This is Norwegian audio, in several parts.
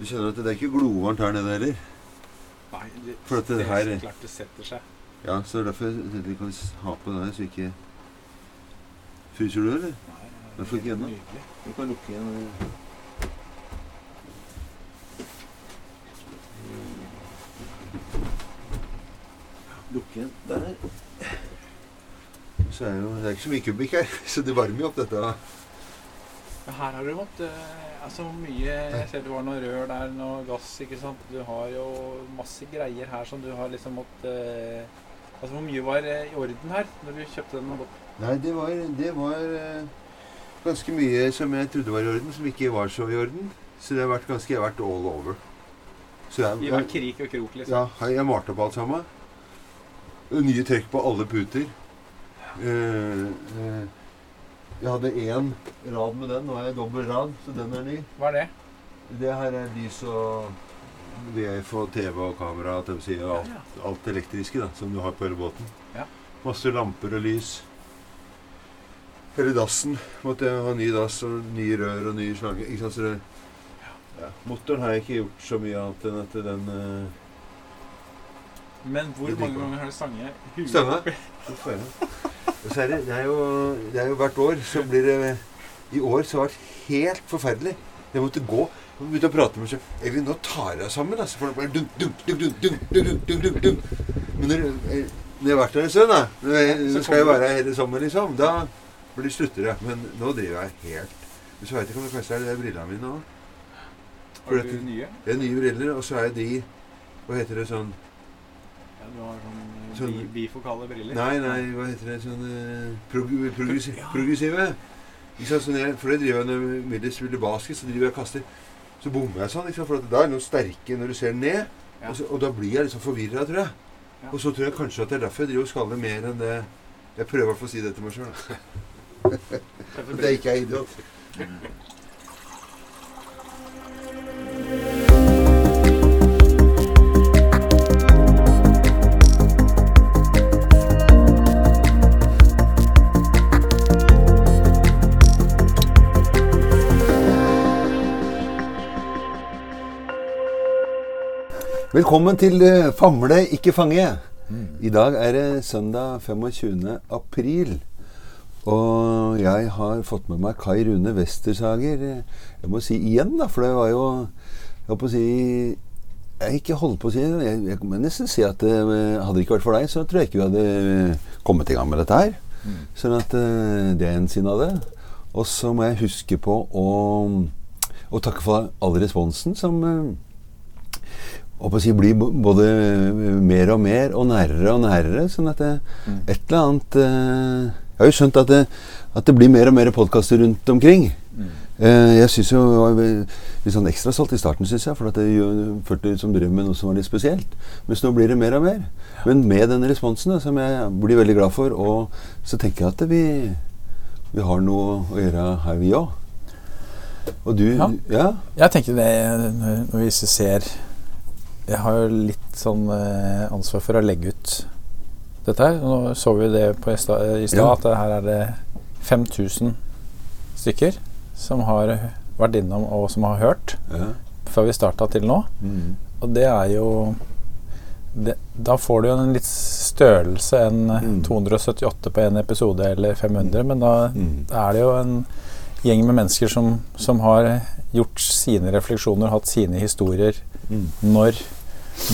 Du kjenner at det er ikke glovarmt her nede heller? Nei, det, For at det det er her- helt klart det setter seg. Ja, så det er derfor jeg tenkte vi kan ha på den her, så ikke Fryser du, eller? Nei, nei, er ikke nydelig. Du kan lukke igjen Lukke igjen der. Så er jo, det er ikke så mye kubikk her, så det varmer jo opp dette. Ja, Her har du måttet eh, Altså mye Jeg ser det var noe rør der, noe gass, ikke sant. Du har jo masse greier her som du har liksom måttet uh, Altså hvor mye var eh, i orden her når du kjøpte den? Nei, det var, det var eh, ganske mye som jeg trodde var i orden, som ikke var så i orden. Så det har vært ganske jeg har vært all over. Så jeg, I hver krik og krok, liksom. Ja, jeg malte opp alt sammen. Nye trekk på alle puter. Eh, eh, jeg hadde én rad med den, nå er jeg dobbel rad, så den er ny. Hva er det? Det her er lys og VF og TV og kamera og alt, alt elektriske da, som du har på hele båten. Ja. Masse lamper og lys. Hele dassen måtte jeg ha ny dass og nye rør og ny slange. Ikke sant? Så det, ja. Motoren har jeg ikke gjort så mye annet enn at den uh, Men hvor mange ganger har du stange? Huet oppi? Så er det, det, er jo, det er jo hvert år så blir det I år så har det vært helt forferdelig. Jeg måtte gå og begynte å prate med meg selv. Evin, nå tar jeg sammen. Altså, for det bare dunk, dunk, dunk, dunk, dunk, dunk, dunk, dunk. Men når, jeg- når jeg har vært der en stund, da nå skal jeg være her hele sommeren, liksom. Da blir det slutter det. Men nå driver jeg helt så veit jeg ikke om det kanskje er det brillene mine òg. Har du nye? Det er nye briller, og så er de Hva heter det sånn Ja, du har sånn eh, Sånn- bifokale briller? Nei, nei, hva heter det? Sånn eh, prog progressi Ja. progressive. Ikke? Sånn jeg, for det driver jeg når Millie spiller basket, så driver jeg og kaster. Så bommer jeg sånn, liksom, for at da er det noen sterke når du ser ned. Ja. Og, så, og da blir jeg liksom forvirra, tror jeg. Ja. Og så tror jeg kanskje at det er derfor jeg driver og skaller mer enn det Jeg prøver i hvert fall å si det til meg sjøl. Det er ikke jeg idiot. Velkommen til eh, Famle, ikke fange. I dag er det søndag 25. april. Og jeg har fått med meg Kai Rune Westersager. Jeg må si igjen, da, for det var jo Jeg holdt på å si Jeg ikke holdt på å si Jeg, jeg må nesten si at det hadde det ikke vært for deg, så tror jeg ikke vi hadde eh, kommet i gang med dette her. Sånn at eh, det er en side av det. Og så må jeg huske på å, å takke for all responsen som eh, holdt på å si, blir både mer og mer og nærere og nærere. Sånn at det, et eller annet eh, Jeg har jo skjønt at det, at det blir mer og mer podkaster rundt omkring. Eh, jeg syns jo det var litt sånn ekstra salt i starten, synes jeg. For at det gjør- følte som drev med noe som var litt spesielt. Mens nå blir det mer og mer. Men med den responsen, da, som jeg blir veldig glad for, og så tenker jeg at vi, vi har noe å gjøre her, vi òg. Og du Ja. ja? Jeg tenker det når vi ser Jeg har jo litt sånn eh, ansvar for å legge ut dette her. Nå så vi det på i sta- i stad, Ja. at her er det 5000 stykker som har vært innom og som har hørt ja. fra vi starta til nå. Mm. Og det er jo det, Da får du jo en litt størrelse enn Mm. 278 på en episode eller 500, men da Mm. da er det jo en gjeng med mennesker som, som har gjort sine refleksjoner, hatt sine historier Mm. når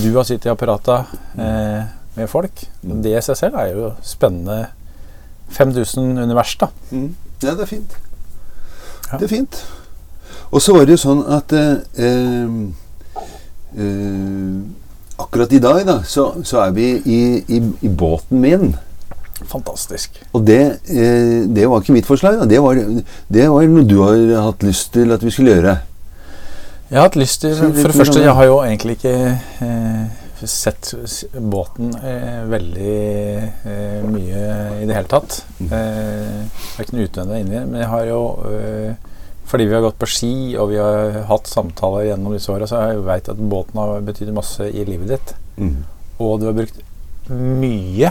du har sittet i apparatet eh, med folk. Mm. Det i seg selv er jo spennende. 5000 univers, da. Mm. Ja, det er fint. Ja. Det er fint. Og så var det jo sånn at eh, eh, Akkurat i dag, da, så, så er vi i, i, i båten min. Fantastisk. Og det, eh, det var ikke mitt forslag. Det, var, det var noe du har hatt lyst til at vi skulle gjøre. Jeg har hatt lyst til For det første, jeg har jo egentlig ikke eh, sett båten eh, veldig eh, mye i det hele tatt. Mm. Eh, utvendig inni, men jeg har jo eh, Fordi vi har gått på ski og vi har hatt samtaler gjennom disse åra, så jeg veit at båten har betydd masse i livet ditt. Mm. Og du har brukt mye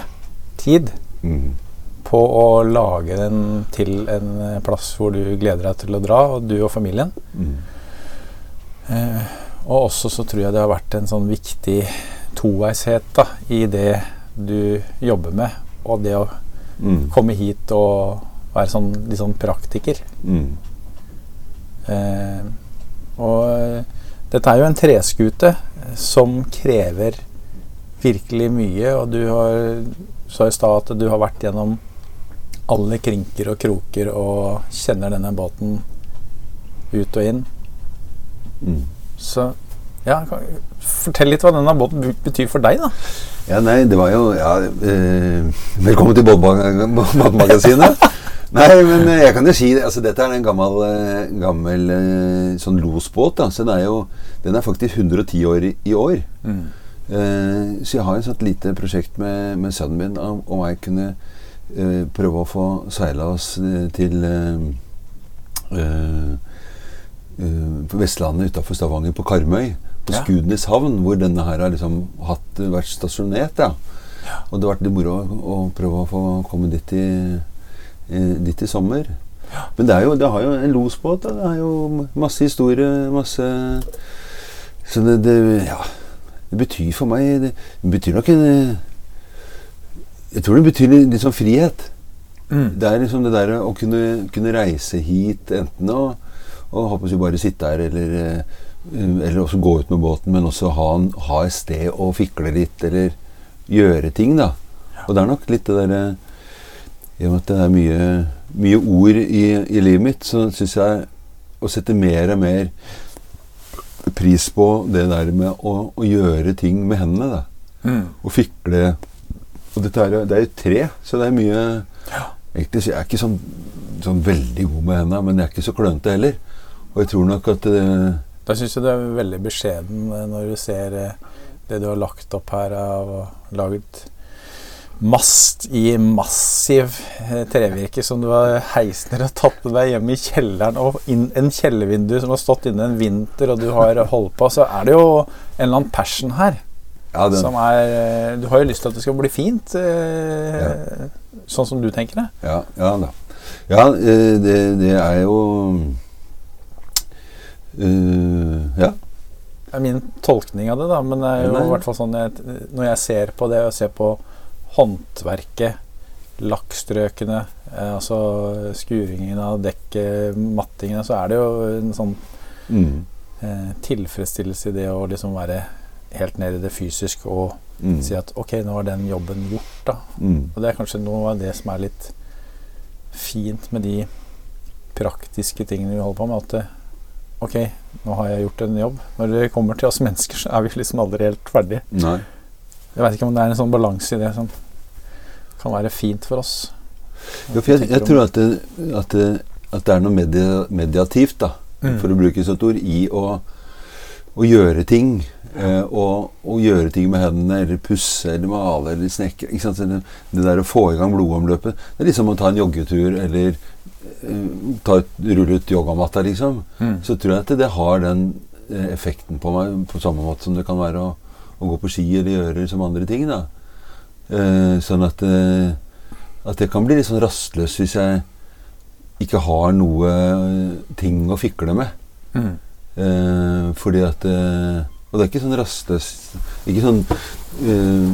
tid Mm. på å lage den til en plass hvor du gleder deg til å dra, og du og familien. Mm. Eh, Og også så tror jeg det har vært en sånn viktig toveishet da, i det du jobber med, og det å Mm. komme hit og være sånn, litt sånn praktiker. Eh, og eh, dette er jo en treskute som krever virkelig mye, og du har sa i stad at du har vært gjennom alle krinker og kroker og kjenner denne båten ut og inn. Mm. Så ja, fortell litt hva denne båten betyr for deg, da. Ja, nei, det var jo ja, eh, Velkommen til Båtmagasinet. nei, men eh, jeg kan jo si det. Altså, dette er en gammel, eh, gammel eh, sånn losbåt. Da. Så den er jo den er faktisk 110 år i, i år. Eh, så jeg har et sånt lite prosjekt med, med sønnen min om, om jeg kunne uh, prøve å få seila oss eh, til uh, eh, eh, Vestlandet utafor Stavanger, på Karmøy. På Ja. Skudenes havn, hvor denne her har liksom hatt, vært stasjonert. Ja. Og det har vært litt moro å, å prøve å få komme dit i, eh, dit i sommer. Men det, er jo, det har jo en losbåt. Det er jo masse historie, masse Så det, det Ja. Det betyr for meg Det, betyr nok en Jeg tror det betyr litt, litt sånn frihet. Det er liksom det der å kunne, kunne reise hit, enten å og håper vi bare sitte her, eller, eh, eller også gå ut med båten, men også ha, en, ha et sted å fikle litt, eller gjøre ting, da. Og det er nok litt det derre I og med at det er mye, mye ord i, i livet mitt, så syns jeg å sette mer og mer pris på det der med å, å gjøre ting med hendene, da. Og fikle Og dette er, det er jo tre, så det er mye Egentlig så jeg er ikke sånn, sånn veldig god med hendene, men jeg er ikke så klønete heller. Og jeg tror nok at det, Da syns jeg du er veldig beskjeden eh, når du ser eh, det du har lagt opp her av og laget mast i massiv eh, trevirke som du har heist ned og tatt med deg hjem i kjelleren, og inn en kjellervindu som har stått inne en vinter, og du har holdt på, så er det jo en eller annen passion her. ja, den, Som er eh, Du har jo lyst til at det skal bli fint, eh, sånn som du tenker det. ja, ja da. Ja, eh, det, det er jo uh, Ja. Min tolkning av det, da. Men det er jo i hvert fall sånn jeg, når jeg ser på det, og ser på håndverket, lakkstrøkene, eh, altså skuringen av dekket, mattingene, så er det jo en sånn Mm, eh, tilfredsstillelse i det å liksom være helt nede i det fysiske og mm, si at ok, nå er den jobben gjort, da. mm, Og det er kanskje noe av det som er litt fint med de praktiske tingene vi holder på med. At det, ok, nå har jeg gjort en jobb. Når det kommer til oss mennesker, så er vi liksom aldri helt ferdige. Nei. Jeg vet ikke om det er en sånn balanse i det som kan være fint for oss. Ja, for jeg, jeg tror at det, at det, at det er noe media, mediativt, da, Mm. for å bruke et sånt ord, i å, å gjøre ting. Eh, og, og gjøre ting med hendene, eller pusse, eller male, eller snekre. Ikke sant? Det, det der å få i gang blodomløpet Det er liksom å ta en joggetur, eller eh, ta et, rulle ut yogamatta, liksom. Mm. Så tror jeg at det har den eh, effekten på meg, på samme måte som det kan være å, å gå på ski eller gjøre som andre ting. da. Eh, sånn at, eh, at jeg kan bli litt sånn rastløs hvis jeg ikke har noe eh, ting å fikle med. Mm. Eh, fordi at Og det er ikke sånn rastløs Ikke sånn eh,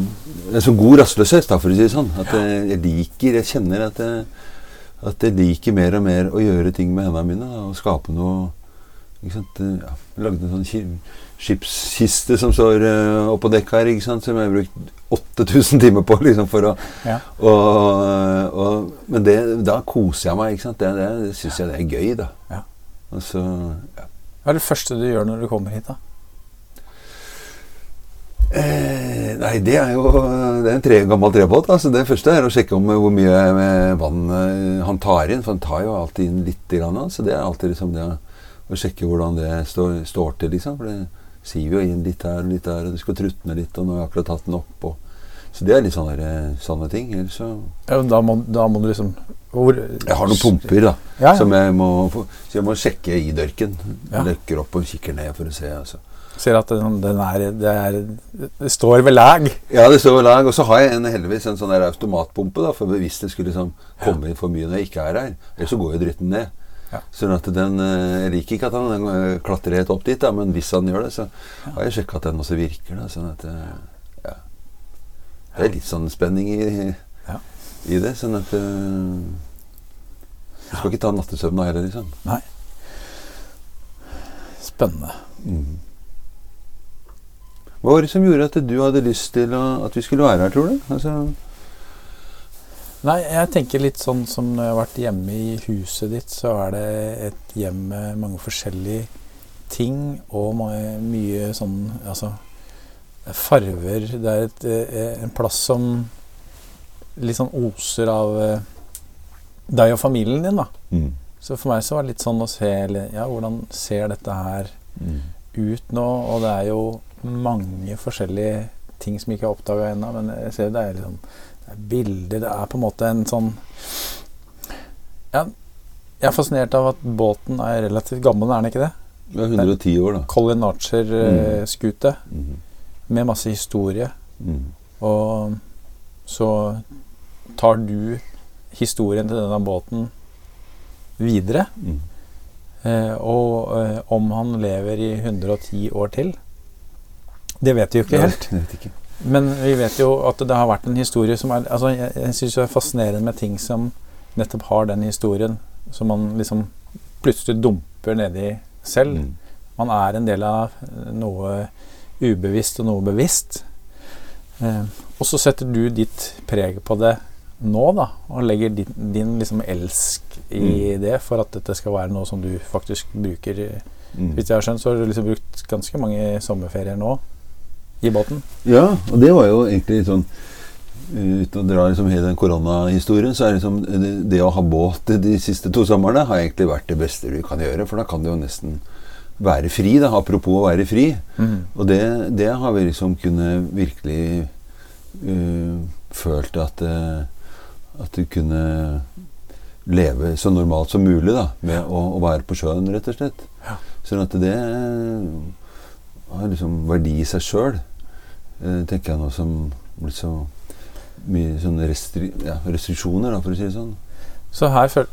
En sånn god rastløshet, da, for å si det sånn. At jeg, jeg liker Jeg kjenner at jeg, at jeg liker mer og mer å gjøre ting med hendene mine. Da, og skape noe ikke sant? Ja, lagde en sånn skipskiste som står uh, oppå dekket her, ikke sant? som jeg har brukt 8000 timer på liksom, for å Ja. og, og, Men det, da koser jeg meg. ikke sant? Det, det, det syns jeg det er gøy, da. Ja. Så, ja. Hva er det første du gjør når du kommer hit, da? Eh, nei, det er jo Det er en tre, gammel trebåt. Altså. Det første er å sjekke om hvor mye med vann eh, han tar inn. For han tar jo alltid inn litt. Grann, så det er alltid liksom det å sjekke hvordan det står, står til. liksom. For det siver jo inn litt her og litt der, og det skal trutne litt, og nå har jeg akkurat tatt den opp. Og, så det er litt sånne, sånne ting. Ellers så Ja, da, må, da må du liksom hvor, Jeg har noen pumper, da. Ja, ja. Som jeg må, så jeg må sjekke i dørken. Ja. Løkker opp og kikker ned for å se. altså. Ser at den, den er, det er Det står ved lag. Ja, det står ved lag. Og så har jeg en, heldigvis en sånn der automatpumpe, da, for hvis det skulle liksom komme inn for mye når jeg ikke er her. Ellers så går jo dritten ned. Ja. Sånn at den eh, Jeg liker ikke at han eh, klatrer helt opp dit, da, men hvis han gjør det, så har jeg sjekka at den også virker. Da, sånn at eh, ja. Det er litt sånn spenning i, i det. Sånn at Du skal ikke ta nattesøvn nattesøvna heller, liksom. Nei. Spennende. Mm. Hva var det som gjorde at du hadde lyst til å, at vi skulle være her, tror du? Altså, Nei, jeg tenker litt sånn som når jeg har vært hjemme i huset ditt, så er det et hjem med mange forskjellige ting og mange, mye sånn Altså farver. Det er et, eh, en plass som litt sånn oser av eh, deg og familien din, da. mm. Så for meg så var det litt sånn å se Ja, hvordan ser dette her Mm. ut nå? Og det er jo mange forskjellige ting som jeg ikke har oppdaga ennå, men jeg ser det er litt er bilder, det er på en måte en sånn Ja, jeg er fascinert av at båten er relativt gammel, er den ikke det? Det er 110 år, da. Colin Archer-skute Mm. med masse historie. Mm. Og så tar du historien til denne båten videre. Mm. Eh, og eh, om han lever i 110 år til, det vet vi jo ikke helt. Nei, ikke. Men vi vet jo at det har vært en historie som er altså Jeg, jeg syns det er fascinerende med ting som nettopp har den historien, som man liksom plutselig dumper nedi selv. Mm. Man er en del av noe ubevisst og noe bevisst. Eh, og så setter du ditt preg på det nå, da, og legger din, din liksom elsk i det for at dette skal være noe som du faktisk bruker. Mm. Hvis jeg har skjønt, så har du liksom brukt ganske mange sommerferier nå i båten. Ja, og det var jo egentlig sånn eh, Uten å dra liksom hele den koronahistorien, så er liksom det, det å ha båt de siste to somrene har egentlig vært det beste du kan gjøre. For da kan du jo nesten være fri. da, Apropos å være fri. Og det, det har vi liksom kunnet virkelig uh, følt at, uh, at du kunne leve så normalt som mulig da, med å, å være på sjøen, rett og slett. Ja. Sånn at det har liksom verdi i seg sjøl, tenker jeg nå som blitt så mye sånne restri ja, restriksjoner, da, for å si det sånn. Så her føl...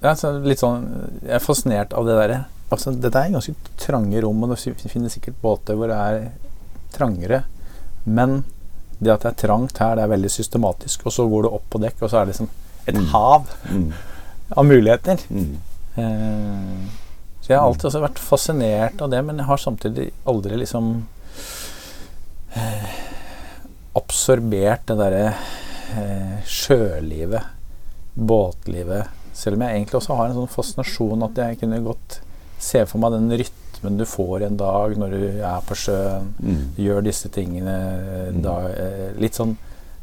Ja, så litt sånn Jeg er fascinert av det derre altså, Dette er ganske trange rom, og du finner sikkert båter hvor det er trangere. Men det at det er trangt her, det er veldig systematisk. Og så går du opp på dekk, og så er det liksom et Mm. hav Mm. av muligheter. Mm. Eh, så jeg har alltid også vært fascinert av det, men jeg har samtidig aldri liksom eh, absorbert det derre eh, sjølivet, båtlivet. Selv om jeg egentlig også har en sånn fascinasjon at jeg kunne godt se for meg den rytmen du får en dag når du er på sjøen, Mm. gjør disse tingene eh, Mm. da, eh, Litt sånn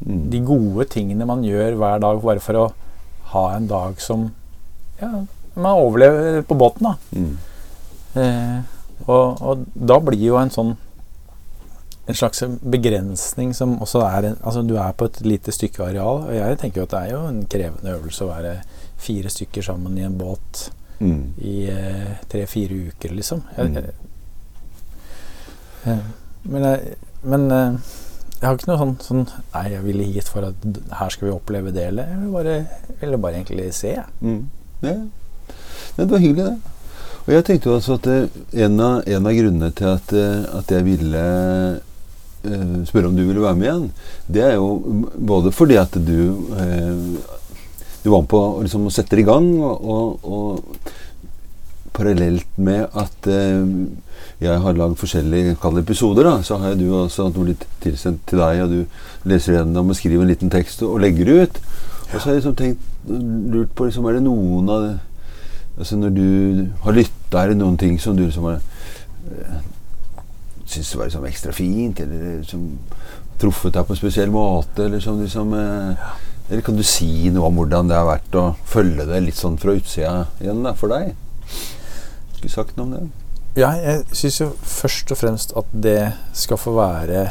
Mm. de gode tingene man gjør hver dag bare for å ha en dag som Ja, man overlever på båten, da. Mm. Eh, og, og da blir jo en sånn en slags begrensning som også er en, Altså, du er på et lite stykke areal, og jeg tenker jo at det er jo en krevende øvelse å være fire stykker sammen i en båt Mm. i eh, tre-fire uker, liksom. Jeg, Mm. jeg, eh, men jeg, men eh, jeg har ikke noe sånn, sånn Nei, jeg ville hit for at her skal vi oppleve det, eller jeg ville bare, jeg ville bare egentlig se. jeg. Mm. Ja. Det var hyggelig, det. Og jeg tenkte jo altså at eh, en, av, en av grunnene til at, eh, at jeg ville eh, spørre om du ville være med igjen, det er jo både fordi at du eh, Du var med på liksom, å sette det i gang, og, og, og parallelt med at eh, jeg har lagd forskjellige kall episoder, da, så har du også blitt tilsendt til deg, og du leser gjennom og skriver en liten tekst og, legger det ut. Og så har jeg liksom tenkt, lurt på liksom, Er det noen av det Altså Når du har lytta, er det noen ting som du liksom har Syns var liksom ekstra fint, eller som truffet deg på en spesiell måte? Eller, som liksom, eh, eller kan du si noe om hvordan det har vært å følge det litt sånn fra utsida igjen da, for deg? Skulle sagt noe om det? Ja, jeg syns jo først og fremst at det skal få være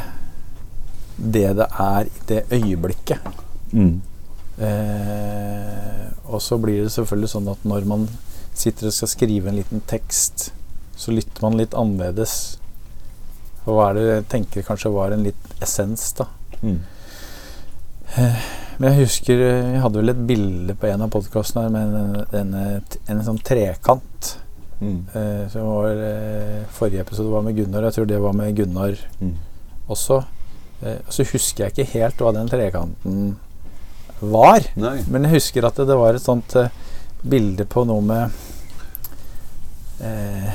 det det er i det øyeblikket. Mm. Eh, og så blir det selvfølgelig sånn at når man sitter og skal skrive en liten tekst, så lytter man litt annerledes. Og hva er det jeg tenker kanskje var en litt essens, da. Mm. Men jeg husker jeg Vi hadde vel et bilde på en av podkastene med en, en, en, sånn trekant. Mm. Eh, som var eh, Forrige episode var med Gunnar. Jeg tror det var med Gunnar Mm. også. Eh, så husker jeg ikke helt hva den trekanten var. Nei. Men jeg husker at det, det var et sånt eh, bilde på noe med eh,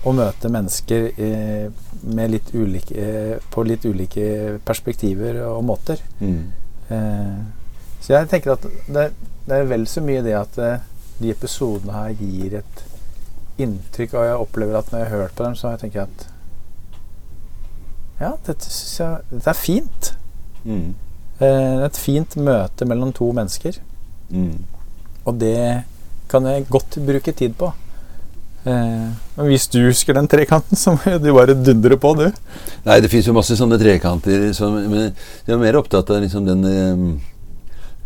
Å møte mennesker eh, med litt ulike, eh, på litt ulike perspektiver og måter. Mm. Eh, så jeg tenker at det, det er vel så mye det at de episodene her gir et inntrykk, og jeg opplever at når jeg har hørt på dem, så tenker jeg at ja, dette, jeg, dette er fint. Mm. Eh, et fint møte mellom to mennesker. Mm. Og det kan jeg godt bruke tid på. Eh, men hvis du husker den trekanten, så må du bare dundre på, du. Nei, det fins jo masse sånne trekanter. Som, men jeg er mer opptatt av liksom den eh,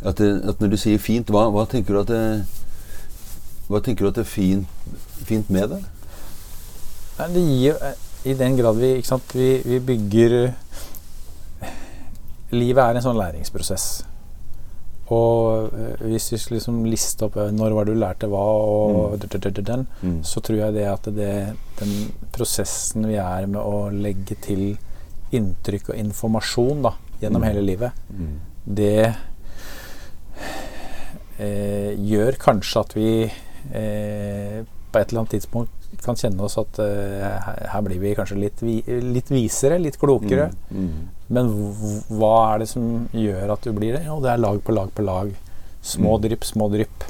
at, det, at når du sier fint, hva, hva tenker du at det Hva tenker du at det er fint, fint med det? Nei, det gir jo eh, I den grad vi, sant, vi, vi bygger Livet er en sånn læringsprosess. Og eh, hvis vi skulle liksom liste opp eh, når var du lærte hva, og den, Mm. så tror jeg det at det, den prosessen vi er med å legge til inntrykk og informasjon da, gjennom Mm. hele livet, Mm. det eh, gjør kanskje at vi eh, på et eller annet tidspunkt kan kjenne oss at her, her blir vi kanskje litt, vi, litt visere, litt klokere. Mm. Mm. Men hva er det som gjør at du blir det? Jo, det er lag på lag på lag. Små Mm. drypp, små drypp.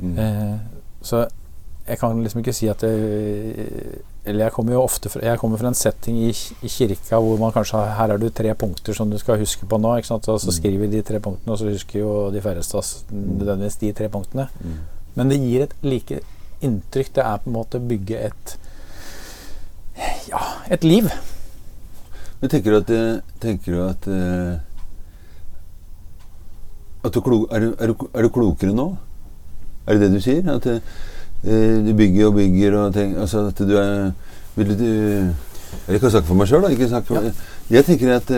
Mm. Eh, så jeg kan liksom ikke si at det, Eller jeg kommer jo ofte fra, jeg kommer fra en setting i, i kirka hvor man kanskje har Her er du tre punkter som du skal huske på nå. Ikke sant? Og så Mm. skriver vi de tre punktene, og så husker jo de færreste oss nødvendigvis de tre punktene. Mm. Men det gir et like inntrykk. Det er på en måte å bygge et Ja, et liv. Men tenker du at, eh, tenker du at eh, at du klok, er, du, er, er du klokere nå? Er det det du sier? At eh, du bygger og bygger og tenker Altså at du er Vil du Jeg kan snakke for meg sjøl, da. Ikke snakke for, Jeg tenker at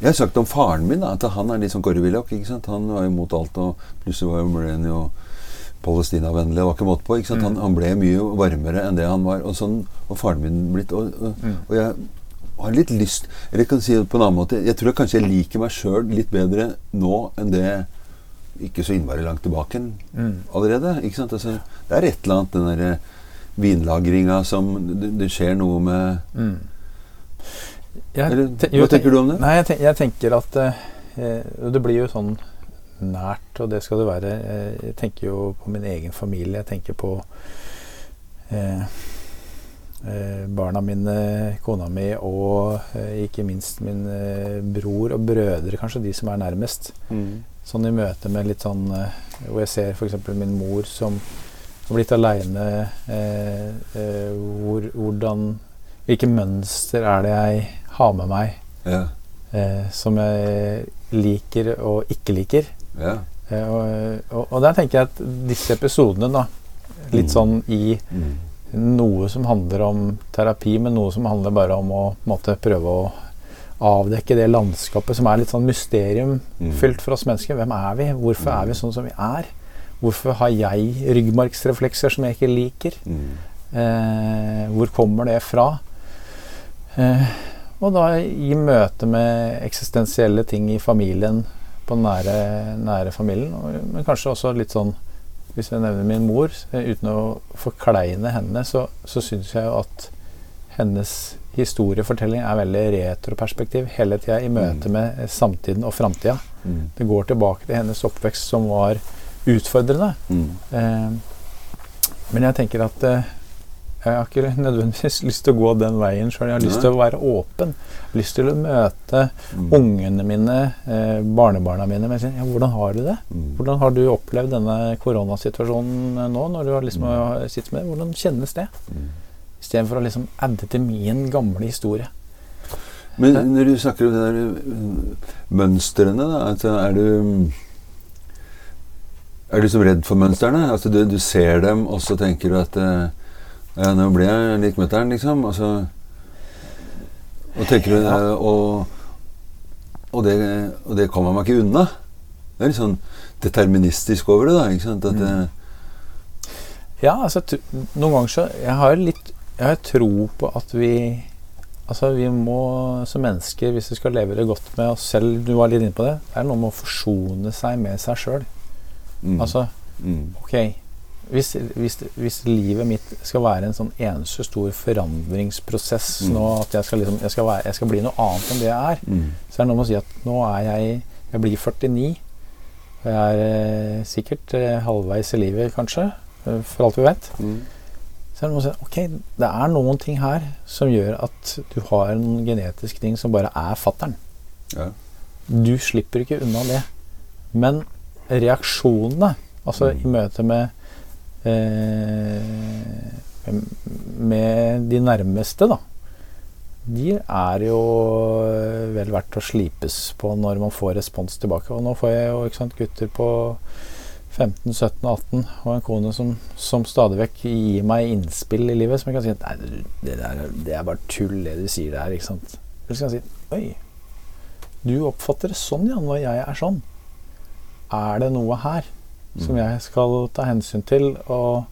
Jeg har sagt om faren min da, at han er litt sånn sant? Han var imot alt, og plutselig var han jo Palestina-vennlig. Det var ikke måte på. ikke? Han, han ble mye varmere enn det han var. Og sånn var faren min blitt. Og, og, og jeg har litt lyst Eller jeg kan si det på en annen måte. Jeg tror kanskje jeg liker meg sjøl litt bedre nå enn det ikke så innmari langt tilbake Mm. allerede. ikke sant? Altså, det er et eller annet den derre vinlagringa som det, det skjer noe med Mm. Jeg Eller, hva tenker du om det? Nei, jeg, ten jeg tenker at eh, Det blir jo sånn nært, og det skal det være. Eh, Jeg tenker jo på min egen familie. Jeg tenker på eh, eh, barna mine, kona mi og eh, ikke minst min eh, bror og brødre, kanskje de som er nærmest. Mm. Sånn i møte med litt sånn eh, Hvor jeg ser f.eks. min mor som har blitt aleine. Eh, eh, hvor, hvordan Hvilke mønster er det jeg har med meg Ja. eh, som jeg liker og ikke liker? Ja. Eh, og, og, og der tenker jeg at disse episodene, da, litt Mm. sånn i Mm. noe som handler om terapi, men noe som handler bare om å måte, prøve å avdekke det landskapet som er litt sånn mysteriumfylt for oss mennesker. Hvem er vi? Hvorfor er vi sånn som vi er? Hvorfor har jeg ryggmargsreflekser som jeg ikke liker? Mm. Eh, hvor kommer det fra? Eh, og da i møte med eksistensielle ting i familien, på den nære, nære familien, men kanskje også litt sånn Hvis jeg nevner min mor, eh, uten å forkleine henne, så, så syns jeg jo at hennes historiefortelling er veldig retroperspektiv hele tida i møte Mm. med eh, samtiden og framtida. Mm. Det går tilbake til hennes oppvekst, som var utfordrende. Mm. Eh, men jeg tenker at eh, jeg har ikke nødvendigvis lyst til å gå den veien sjøl. Jeg har lyst Nei. til å være åpen. Lyst til å møte Mm. ungene mine, eh, barnebarna mine. Men jeg ja, hvordan har du det? Mm. Hvordan har du opplevd denne koronasituasjonen eh, nå? når du har liksom Mm. har sittet med det? Hvordan kjennes det? Mm. Istedenfor å liksom adde til min gamle historie. Men når du snakker om det der øh, mønstrene, da, altså er du Er du som redd for mønstrene? Altså du, du ser dem, og så tenker du at øh, Ja, nå ble jeg lik mutter'n, liksom. Og Og tenker du Ja. øh, og, og, det, og det kommer man ikke unna. Det er litt sånn deterministisk over det, da. ikke sant? At det, Ja, altså noen ganger så Jeg har litt Jeg har tro på at vi Altså vi må som mennesker, hvis vi skal leve det godt med oss selv Du var litt inne på det. Det er noe med å forsone seg med seg sjøl. mm, Altså, mm, ok hvis, hvis, hvis livet mitt skal være en sånn eneste stor forandringsprosess Mm. nå at jeg skal, liksom, jeg, skal være, jeg skal bli noe annet enn det jeg er, mm, så er det noe med å si at nå er jeg Jeg blir 49. Og jeg er eh, sikkert eh, halvveis i livet, kanskje. eh, For alt vi vet. mm, Så er det noe med å si ok, det er noen ting her som gjør at du har en genetisk ting som bare er fattern. ja. Du slipper ikke unna det. Men reaksjonene, altså Mm. i møte med eh, med de nærmeste, da, de er jo vel verdt å slipes på når man får respons tilbake. Og nå får jeg jo sant, gutter på 15, 17, 18 og en kone som, som stadig vekk gir meg innspill i livet som jeg kan si at Nei, det, der, det er bare tull, det du sier der. ikke sant? Eller så kan jeg si Oi, du oppfatter det sånn, ja, når jeg er sånn. Er det noe her som jeg skal ta hensyn til og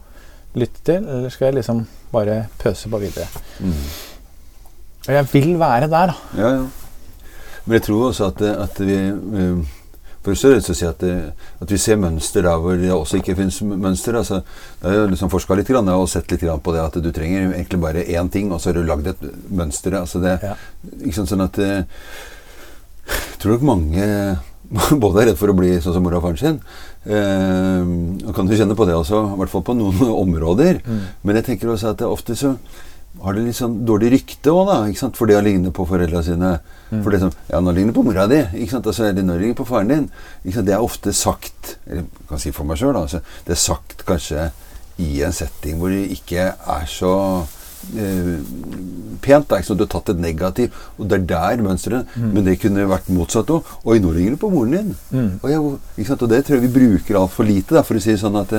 lytte til, eller skal jeg liksom bare pøse på videre? Mm. Og jeg vil være der, da. Ja, ja. Men jeg tror også at, at vi for er det å si at, at vi ser mønster der hvor det også ikke finnes mønster. Altså, jeg har liksom forska litt grann, og sett litt grann på det at du trenger egentlig bare én ting, og så har du lagd et mønster. Altså det, Ja. sant, sånn at eh, Jeg tror nok mange både er redd for å bli sånn som mora og faren sin. Eh, og kan du kjenne på det også, i hvert fall på noen områder. Mm. Men jeg tenker også at det ofte så har det litt sånn dårlig rykte òg, da. Ikke sant? For det å ligne på foreldra sine. Mm. For det som Ja, nå ligner på mora di. Ikke sant? Altså, eller nå ligner på faren din. Det er ofte sagt Eller jeg kan si for meg sjøl, da. Altså, det er sagt kanskje i en setting hvor det ikke er så eh, pent. er ikke sant? Du har tatt et negativ, og det er der mønsteret Men det kunne vært motsatt òg. Oi, nå ringer det på moren din. Mm. Og, jeg, og det tror jeg vi bruker altfor lite, da, for å si det sånn at,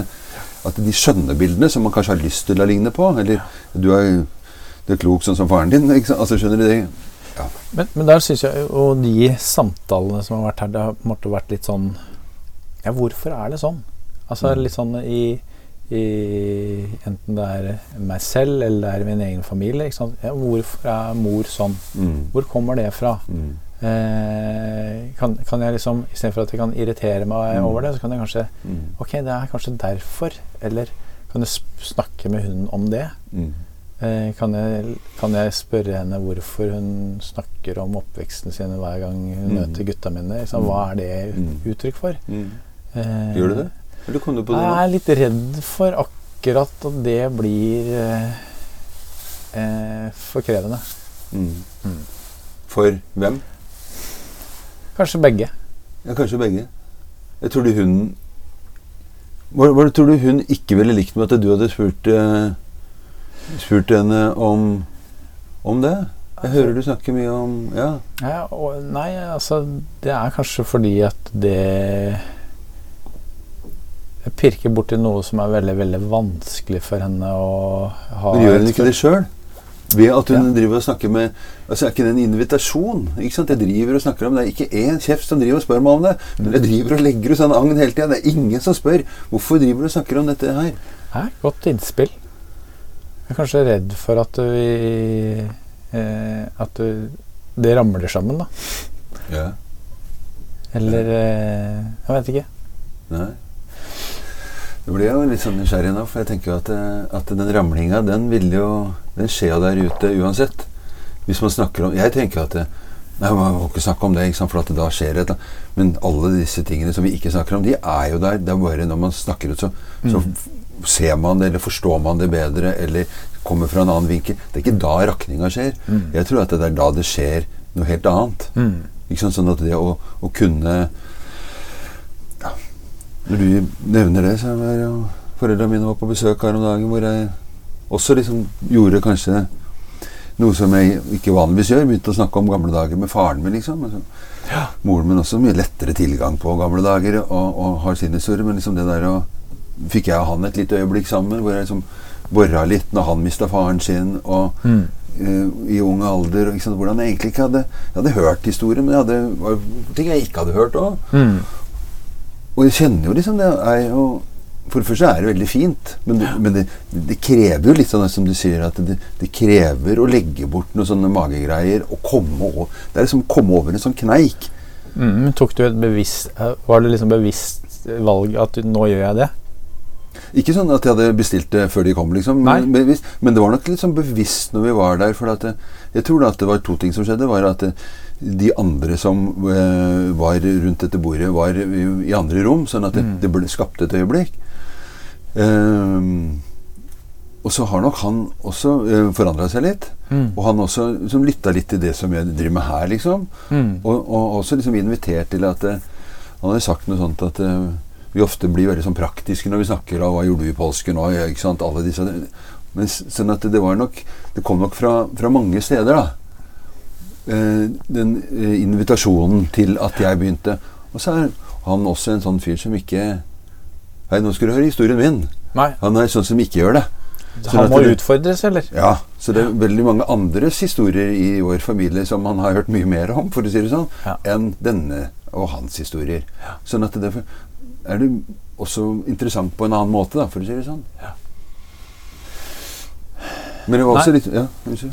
at de skjønne bildene som man kanskje har lyst til å ligne på Eller du er, du er klok sånn som faren din. Altså, skjønner du det? Ja. Men, men der syns jeg jo de samtalene som har vært her, det har på en måte vært litt sånn Ja, hvorfor er det sånn? Altså Mm. litt sånn i, i Enten det er meg selv eller det er min egen familie. Ja, hvorfor er mor sånn? Mm. Hvor kommer det fra? Mm. Eh, kan, kan jeg liksom Istedenfor at jeg kan irritere meg Mm. over det, så kan jeg kanskje Mm. Ok, det er kanskje derfor. Eller kan jeg snakke med hun om det? Mm. Eh, kan, jeg, kan jeg spørre henne hvorfor hun snakker om oppveksten sin hver gang hun Mm. møter gutta mine? Liksom, hva er det uttrykk for? Eh, Gjør du det? Eller kom du på det Jeg er litt redd for akkurat at det blir eh, eh, for krevende. Mm. Mm. For hvem? Kanskje begge. Ja, kanskje begge. Jeg tror du hun hva, hva tror du hun ikke ville likt med at du hadde spurt, eh, spurt henne om, om det? Jeg hører du snakker mye om Ja. Ja, og, nei, altså Det er kanskje fordi at det Jeg pirker borti noe som er veldig veldig vanskelig for henne å ha Men gjør hun ikke det sjøl? Ved at hun Ja. driver og snakker med Altså Er ikke det en invitasjon? Ikke sant? Jeg driver og snakker om det. Det er ikke én kjeft som driver og spør meg om det. Men jeg driver og legger ut sånn agn hele tida. Det er ingen som spør. Hvorfor driver du og snakker om dette her? Ja, godt innspill. Jeg er kanskje redd for at vi eh, At det ramler sammen, da. Ja. Eller eh, Jeg vet ikke. Nei. Det blir jo litt sånn nysgjerrig nå, for jeg tenker jo at, eh, at den ramlinga, den vil jo Den skjer jo der ute uansett. Hvis man snakker om Jeg tenker at Nei, Man må ikke snakke om det, for at da skjer det et. Men alle disse tingene som vi ikke snakker om, de er jo der. Det er bare når man snakker ut, så, så Mm. ser man det, eller forstår man det bedre, eller kommer fra en annen vinkel. Det er ikke da rakninga skjer. Mm. Jeg tror at det er da det skjer noe helt annet. Mm. Ikke sant? Sånn at det å, å kunne. Når du nevner det, så var jo foreldrene mine var på besøk her om dagen, hvor jeg også liksom gjorde kanskje noe som jeg ikke vanligvis gjør. Begynte å snakke om gamle dager med faren min, liksom. Altså, Moren min også mye lettere tilgang på gamle dager og, og har sin historie, men liksom det der å Fikk jeg og han et lite øyeblikk sammen hvor jeg liksom bora litt når han mista faren sin, og Mm. uh, i ung alder. og, liksom, Hvordan jeg egentlig ikke hadde Jeg hadde hørt historien, men jeg hadde, det var ting jeg ikke hadde hørt òg. Mm. Og jeg kjenner jo liksom det er jo For det første er det veldig fint, men, det, men det, det krever jo litt sånn som du sier, at det, det krever å legge bort noen sånne magegreier og komme over Det er liksom å komme over en sånn kneik. Mm, tok du et bevisst Var det liksom bevisst valg at du, nå gjør jeg det? Ikke sånn at jeg hadde bestilt det før de kom, liksom. Men, men det var nok litt sånn bevisst når vi var der. For at det, jeg tror da at det var to ting som skjedde. var at de andre som eh, var rundt dette bordet, var i, andre rom. Sånn at det, Mm. det ble skapt et øyeblikk. Um, og så har nok han også uh, forandra seg litt. Mm. Og han også liksom, lytta litt til det som jeg driver med her, liksom. Mm. Og, og også liksom invitert til at eh, Han hadde sagt noe sånt at eh, vi ofte blir veldig sånn praktiske når vi snakker om hva gjorde du i påsken og ikke sant, alle disse Men sånn at det var nok Det kom nok fra, fra mange steder, da. Eh, den eh, invitasjonen til at jeg begynte. Og så er han også en sånn fyr som ikke Hei, nå skal du høre historien min. Nei. Han er sånn som ikke gjør det. Så Han må det- utfordres, eller? Ja, så det er veldig mange andres historier i vår familie som han har hørt mye mer om, for å si det sånn, Ja. enn denne og hans historier. Sånn at derfor er det også interessant på en annen måte, da, for å si det sånn. Ja. Men det var også Nei. litt Ja.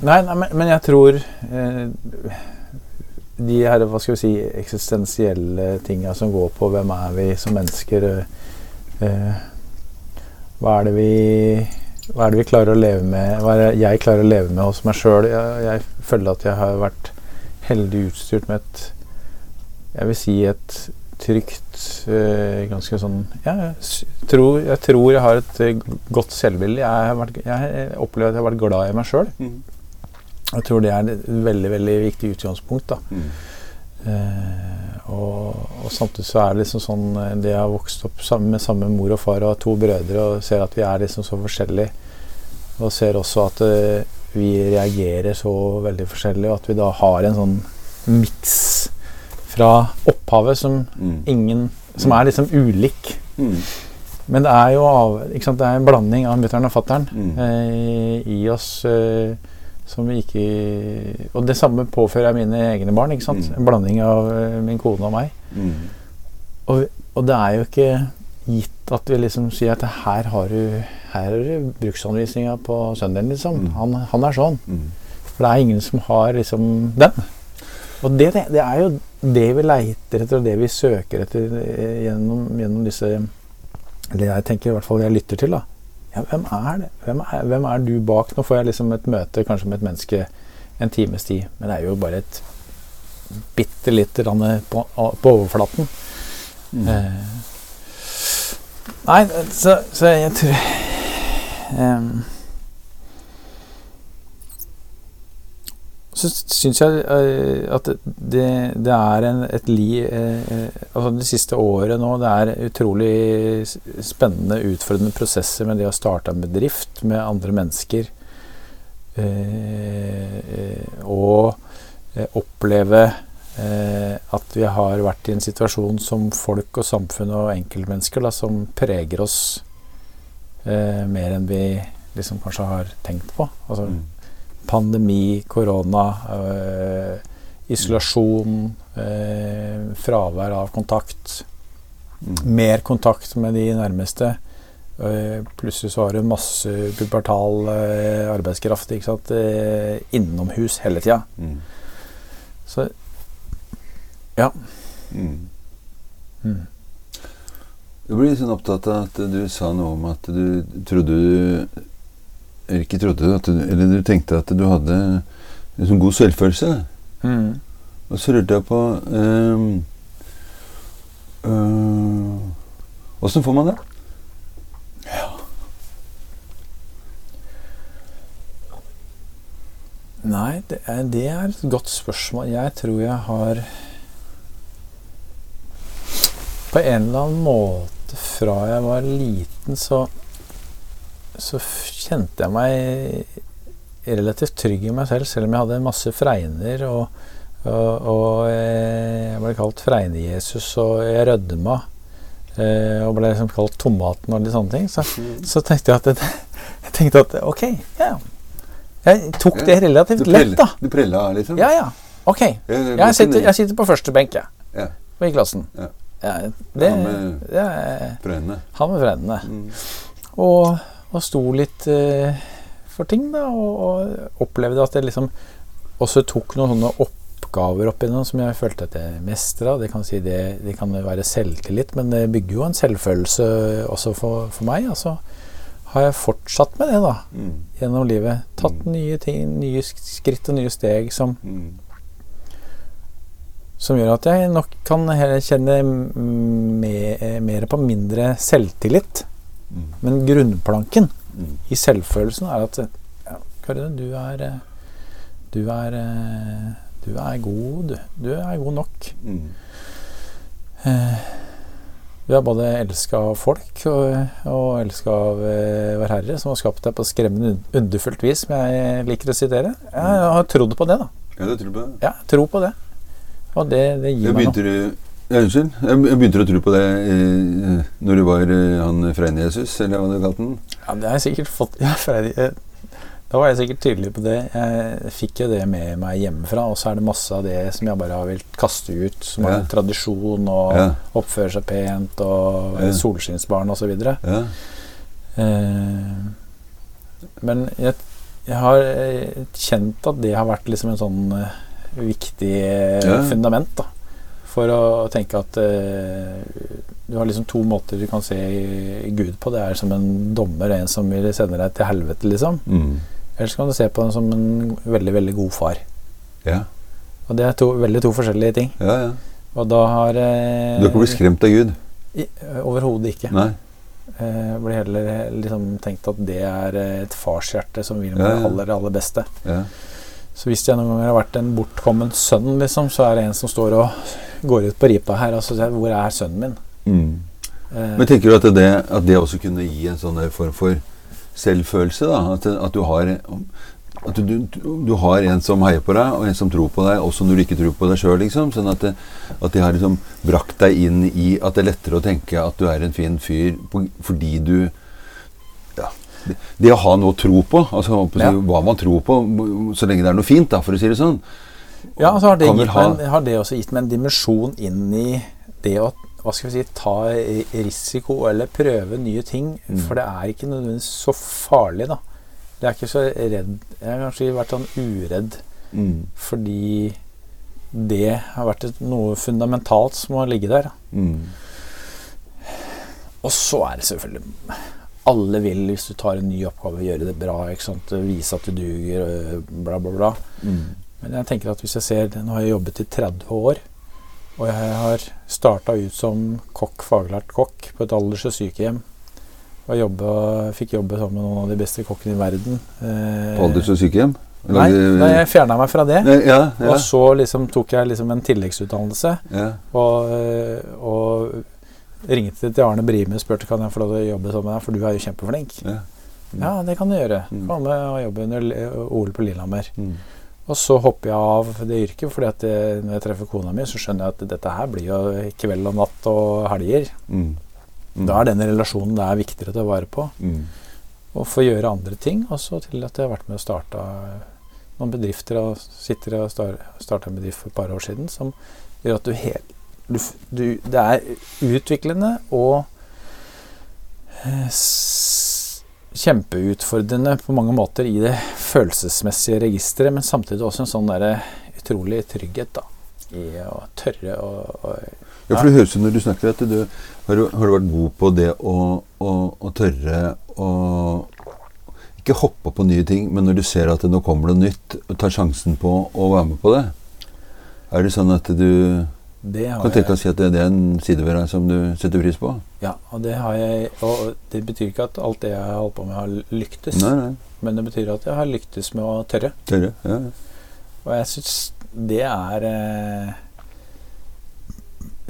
Nei, nei men, men jeg tror eh, de her hva skal vi si, eksistensielle tinga som går på hvem er vi som mennesker eh, eh, Hva er det vi hva er det vi klarer å leve med Hva er det jeg klarer å leve med hos meg sjøl? Jeg, jeg føler at jeg har vært heldig utstyrt med et Jeg vil si et trygt eh, Ganske sånn ja, jeg, tror, jeg tror jeg har et eh, godt selvbilde. Jeg, har vært- jeg opplever at jeg har vært glad i meg sjøl. Mm. Jeg tror det er et veldig veldig viktig utgangspunkt. da. Mm. Eh, og, og samtidig så er det liksom sånn eh, Det jeg har vokst opp sammen med samme mor og far og to brødre og ser at vi er liksom så forskjellige. Og ser også at uh, vi reagerer så veldig forskjellig, og at vi da har en sånn miks fra opphavet som Mm. ingen Som er liksom ulik. Mm. Men det er jo av, sant? Det er en blanding av mutter'n og fatter'n Mm. eh, i oss eh, som vi ikke Og det samme påfører jeg mine egne barn. ikke sant? En blanding av eh, min kone og meg. Og, og det er jo ikke gitt at vi liksom sier at her har du her du bruksanvisninga på sønnen din, liksom. Han, han er sånn. For det er ingen som har liksom den. Og det, det, det er jo det vi leiter etter, og det vi søker etter eh, gjennom, gjennom disse Eller jeg tenker i hvert fall jeg lytter til, da. Ja, hvem er det? Hvem er, hvem er du bak? Nå får jeg liksom et møte kanskje med et menneske en times tid, men det er jo bare et bitte lite grann på, på overflaten. Mm. Eh, nei, så, så jeg tror em, Så syns jeg eh, at det, det er en, et li eh, Altså det siste året nå, det er utrolig spennende, utfordrende prosesser med det å starte en bedrift med andre mennesker. Eh, eh, og eh, oppleve eh, at vi har vært i en situasjon som folk og samfunn og enkeltmennesker da, som preger oss eh, mer enn vi liksom kanskje har tenkt på. Altså Mm. Pandemi, korona, øh, isolasjon, øh, fravær av kontakt. Mm. Mer kontakt med de nærmeste. Eh, plutselig så har du masse pubertal arbeidskraft ikke sant? Innomhus hele tida. Mm. Så ja. Mm. Mm. Jeg blir litt sånn opptatt av at du sa noe om at du trodde du ikke trodde at du, Eller du tenkte at du hadde sånn god selvfølelse. Mm. Og så lurte jeg på Åssen øh, Åssen får man det? Nei, det er, det er et godt spørsmål. Jeg tror jeg har På en eller annen måte fra jeg var liten, så så kjente jeg meg relativt trygg i meg selv, selv om jeg hadde masse fregner. Og, og, og eh, jeg ble kalt Fregne-Jesus, og jeg rødma. eh, Og ble liksom kalt Tomaten og litt sånne ting. Så, så tenkte jeg at jeg tenkte at ok, ja. Jeg tok det relativt Du lett, da. Du prella, liksom? Ja, ja. Ok. Jeg, sitter, jeg sitter på første benk, jeg. Ja. I klassen. Ja. Ja, det, Han med- frendene. han med frendene. Mm. Og, og sto litt eh, for ting, da. Og, og opplevde at jeg liksom også tok noen sånne oppgaver opp igjennom som jeg følte at jeg mestra. Det kan si det, det kan være selvtillit, men det bygger jo en selvfølelse også for, for meg. Altså har jeg fortsatt med det da Mm. gjennom livet. Tatt Mm. nye ting, nye skritt og nye steg som, Mm. som gjør at jeg nok kan kjenne mm, mer på mindre selvtillit. Mm. Men grunnplanken Mm. i selvfølelsen er at ja, Karine, du er eh, Du er eh, Du er god, du. Du er god nok. Mm. Eh, Du er både elska av folk og, og elska av eh, Vår Herre, som har skapt deg på skremmende underfullt vis, som jeg liker å sitere. Jeg har trodd på det, da. Ja, du tror på på. Ja, tro på det. Og det, det gir Jeg meg noe. Ja, unnskyld. Jeg begynte å tro på det eh, når du var eh, han Freine-Jesus, eller hva du kalte den. Ja, det har jeg sikkert fått ja, Freine, eh, Da var jeg sikkert tydelig på det. Jeg fikk jo det med meg hjemmefra, og så er det masse av det som jeg bare har villet kaste ut, som Ja. er tradisjon og Ja. oppføre seg pent og være Ja. solskinnsbarn osv. Ja. Eh, men jeg, jeg har eh, kjent at det har vært liksom en sånn eh, viktig Ja. fundament da, for å tenke at eh, du har liksom to måter du kan se Gud på. Det er som en dommer, en som vil sende deg til helvete, liksom. Mm. Eller så kan du se på den som en veldig, veldig god far. ja. Og det er to, veldig to forskjellige ting. Ja, ja. Og da har eh, Du har ikke blitt skremt av Gud? Overhodet ikke. Nei? Eh, blir heller liksom tenkt at det er eh, et farshjerte som vil meg det ja. aller, aller beste. Ja. Så hvis jeg noen ganger har vært en bortkommen sønn, liksom, så er det en som står og går ut på ripa her og så sier 'Hvor er sønnen min?' Mm. Eh, Men tenker du at det, at det også kunne gi en sånn form for selvfølelse? da? At, at, du har, at du, du, har en som heier på deg, og en som tror på deg, også når du ikke tror på deg sjøl. Liksom. Sånn at, det, at de har liksom brakt deg inn i at det er lettere å tenke at du er en fin fyr fordi du det, det å ha noe å tro på, altså Ja. hva man tror på, så lenge det er noe fint, da, for å si det sånn. ja, så har det, gitt ha- meg, en- har det også gitt meg en dimensjon inn i det å hva skal vi si, ta risiko eller prøve nye ting. Mm. For det er ikke nødvendigvis så farlig, da. Jeg er ikke så redd Jeg har kanskje vært sånn uredd Mm. fordi det har vært noe fundamentalt som har ligge der. Mm. Og så er det selvfølgelig Alle vil, hvis du tar en ny oppgave, gjøre det bra. ikke sant? Vise at du duger, bla, bla, bla. Mm. Men jeg tenker at hvis jeg ser Nå har jeg jobbet i 30 år. Og jeg har starta ut som kokk, faglært kokk på et alders- og sykehjem. Og jobbet, fikk jobbe sammen med noen av de beste kokkene i verden. Eh, På alders- og sykehjem? Nei, nei, jeg fjerna meg fra det. Ja, ja, Og så liksom tok jeg liksom en tilleggsutdannelse. ja. Og, øh, og ringte til Arne Brime og spurte kan jeg få lov til å jobbe sammen med deg, for du er jo kjempeflink. ja. Mm. Ja, det kan du gjøre. Mm. Komme og jobbe under OL på Lillehammer. Mm. Og så hopper jeg av det yrket, fordi at det, når jeg treffer kona mi, så skjønner jeg at dette her blir jo kveld og natt og helger. Mm. Mm. Da er den relasjonen det er viktigere å ta vare på. Mm. Og få gjøre andre ting. Og så til at jeg har vært med og starta noen bedrifter og sitter og starta en bedrift for et par år siden som gjør at du helt du, du, Det er utviklende og eh, kjempeutfordrende på mange måter i det følelsesmessige registeret, men samtidig også en sånn der utrolig trygghet da, i å tørre å, å Ja, for det høres ut når du snakker at du har, har du vært god på det å, å, å tørre å ikke hoppe på nye ting, men når du ser at det nå kommer noe nytt, tar sjansen på å være med på det. Er det sånn at du Det kan tenke deg å si at det, det er en side ved deg som du setter pris på? ja, og det har jeg Og det betyr ikke at alt det jeg har holdt på med, har lyktes. Nei, nei. Men det betyr at jeg har lyktes med å tørre. Tørre. Ja. Og jeg syns det er eh,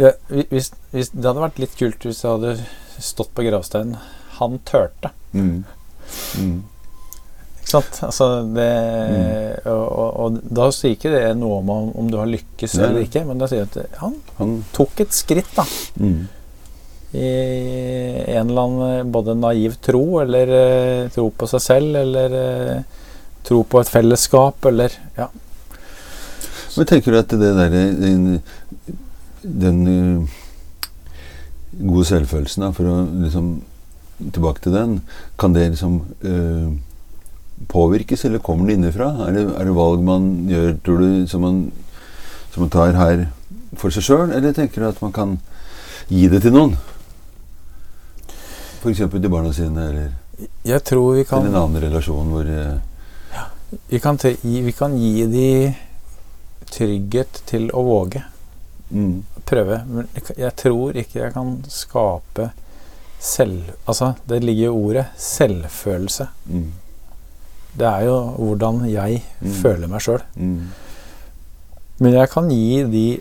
ja, hvis, hvis, Det hadde vært litt kult hvis det hadde stått på gravsteinen 'Han tørte'. Mm. Mm. Sant? Altså det, Mm. og, og, og da sier ikke det noe om om, du har lykkes Nei, eller ikke, men da sier det at han Han tok et skritt da mm. i en eller annen både naiv tro eller uh, tro på seg selv eller uh, tro på et fellesskap, eller ja. Men tenker du at det derre den, den uh, gode selvfølelsen, da, for å liksom Tilbake til den. Kan det liksom påvirkes, eller kommer det innenfra? Er det, er det valg man gjør, tror du, som man, som man tar her for seg sjøl, eller tenker du at man kan gi det til noen? F.eks. til barna sine, eller Jeg tror vi kan til en annen relasjon hvor ja, vi kan, te- vi kan gi de trygghet til å våge. mm, Prøve. Men jeg tror ikke jeg kan skape selv... Altså, det ligger i ordet selvfølelse. mm, Det er jo hvordan jeg Mm. føler meg sjøl. mm, Men jeg kan gi de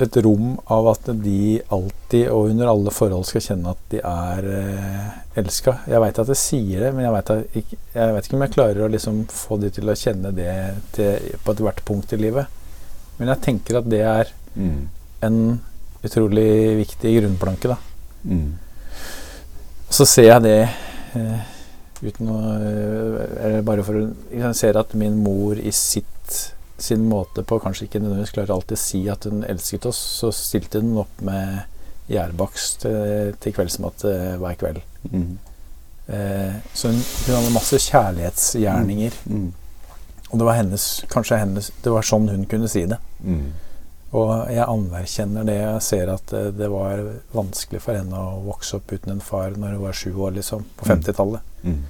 et rom av at de alltid og under alle forhold skal kjenne at de er eh, elska. Jeg veit at jeg sier det, men jeg vet, ikke, ikke om jeg klarer å liksom få de til å kjenne det til, på ethvert punkt i livet. Men jeg tenker at det er mm, en utrolig viktig grunnplanke, da. mm, Så ser jeg det eh, uten å eh, Eller bare for å Jeg ser at min mor i sitt sin måte på kanskje ikke nødvendigvis klarer alltid å si at hun elsket oss, så stilte hun opp med gjærbakst til, til kveldsmat eh, hver kveld. mm, Eh, så hun, hun hadde masse kjærlighetsgjerninger. mm, Og det var hennes, kanskje hennes Det var sånn hun kunne si det. mm, Og jeg anerkjenner det. Jeg ser at eh, det var vanskelig for henne å vokse opp uten en far når hun var sju år, liksom, på Mm. 50-tallet. mm,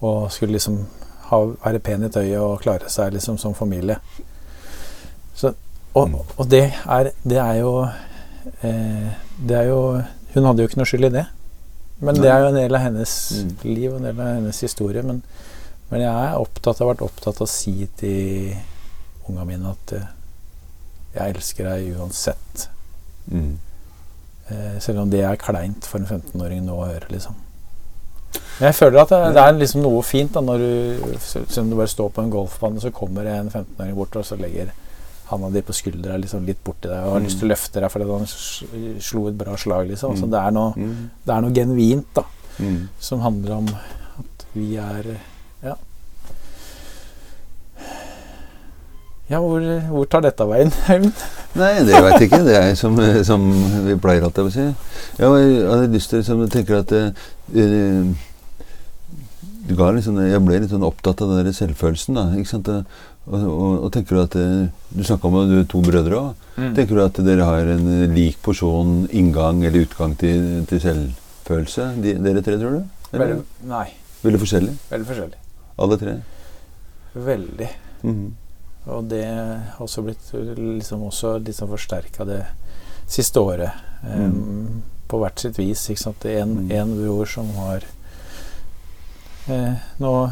Og skulle liksom ha, være pen i tøyet og klare seg liksom som familie. Så, og, Mm. og det er, det er jo eh, Det er jo Hun hadde jo ikke noe skyld i det. Men det er jo en del av hennes Mm. liv og en del av hennes historie. Men, men jeg er opptatt, har vært opptatt av å si til unga mine at eh, jeg elsker deg uansett. mm. Eh, selv om det er kleint for en 15-åring nå å høre, liksom. Men jeg føler at det, det er liksom noe fint da når du Selv om du bare står på en golfbane, så kommer en 15-åring bort og så legger handa di på skuldra liksom litt borti deg og har Mm. lyst til å løfte deg fordi han slo et bra slag, liksom. Så Mm. det er, noe, Mm, det er noe genuint da mm. som handler om at vi er Ja. Hvor, hvor tar dette veien, Øyvind? Nei, det veit jeg ikke. Det er som, som vi pleier alltid å si. Jeg jeg hadde lyst til liksom, Jeg tenker at uh, sånn, Jeg ble litt sånn opptatt av den der selvfølelsen. da, ikke sant? Og, og, og tenker du at eh, Du snakka om du to brødre òg. Mm. Tenker du at dere har en lik porsjon inngang eller utgang til, til selvfølelse, de, dere tre, tror du? Eller? Veldig, nei, Veldig forskjellig? veldig forskjellig. Alle tre? Veldig. Mhm. Og det har også blitt liksom også liksom forsterka det siste året. em, På hvert sitt vis. Ikke sant? En, Mm. en bror som har eh, nå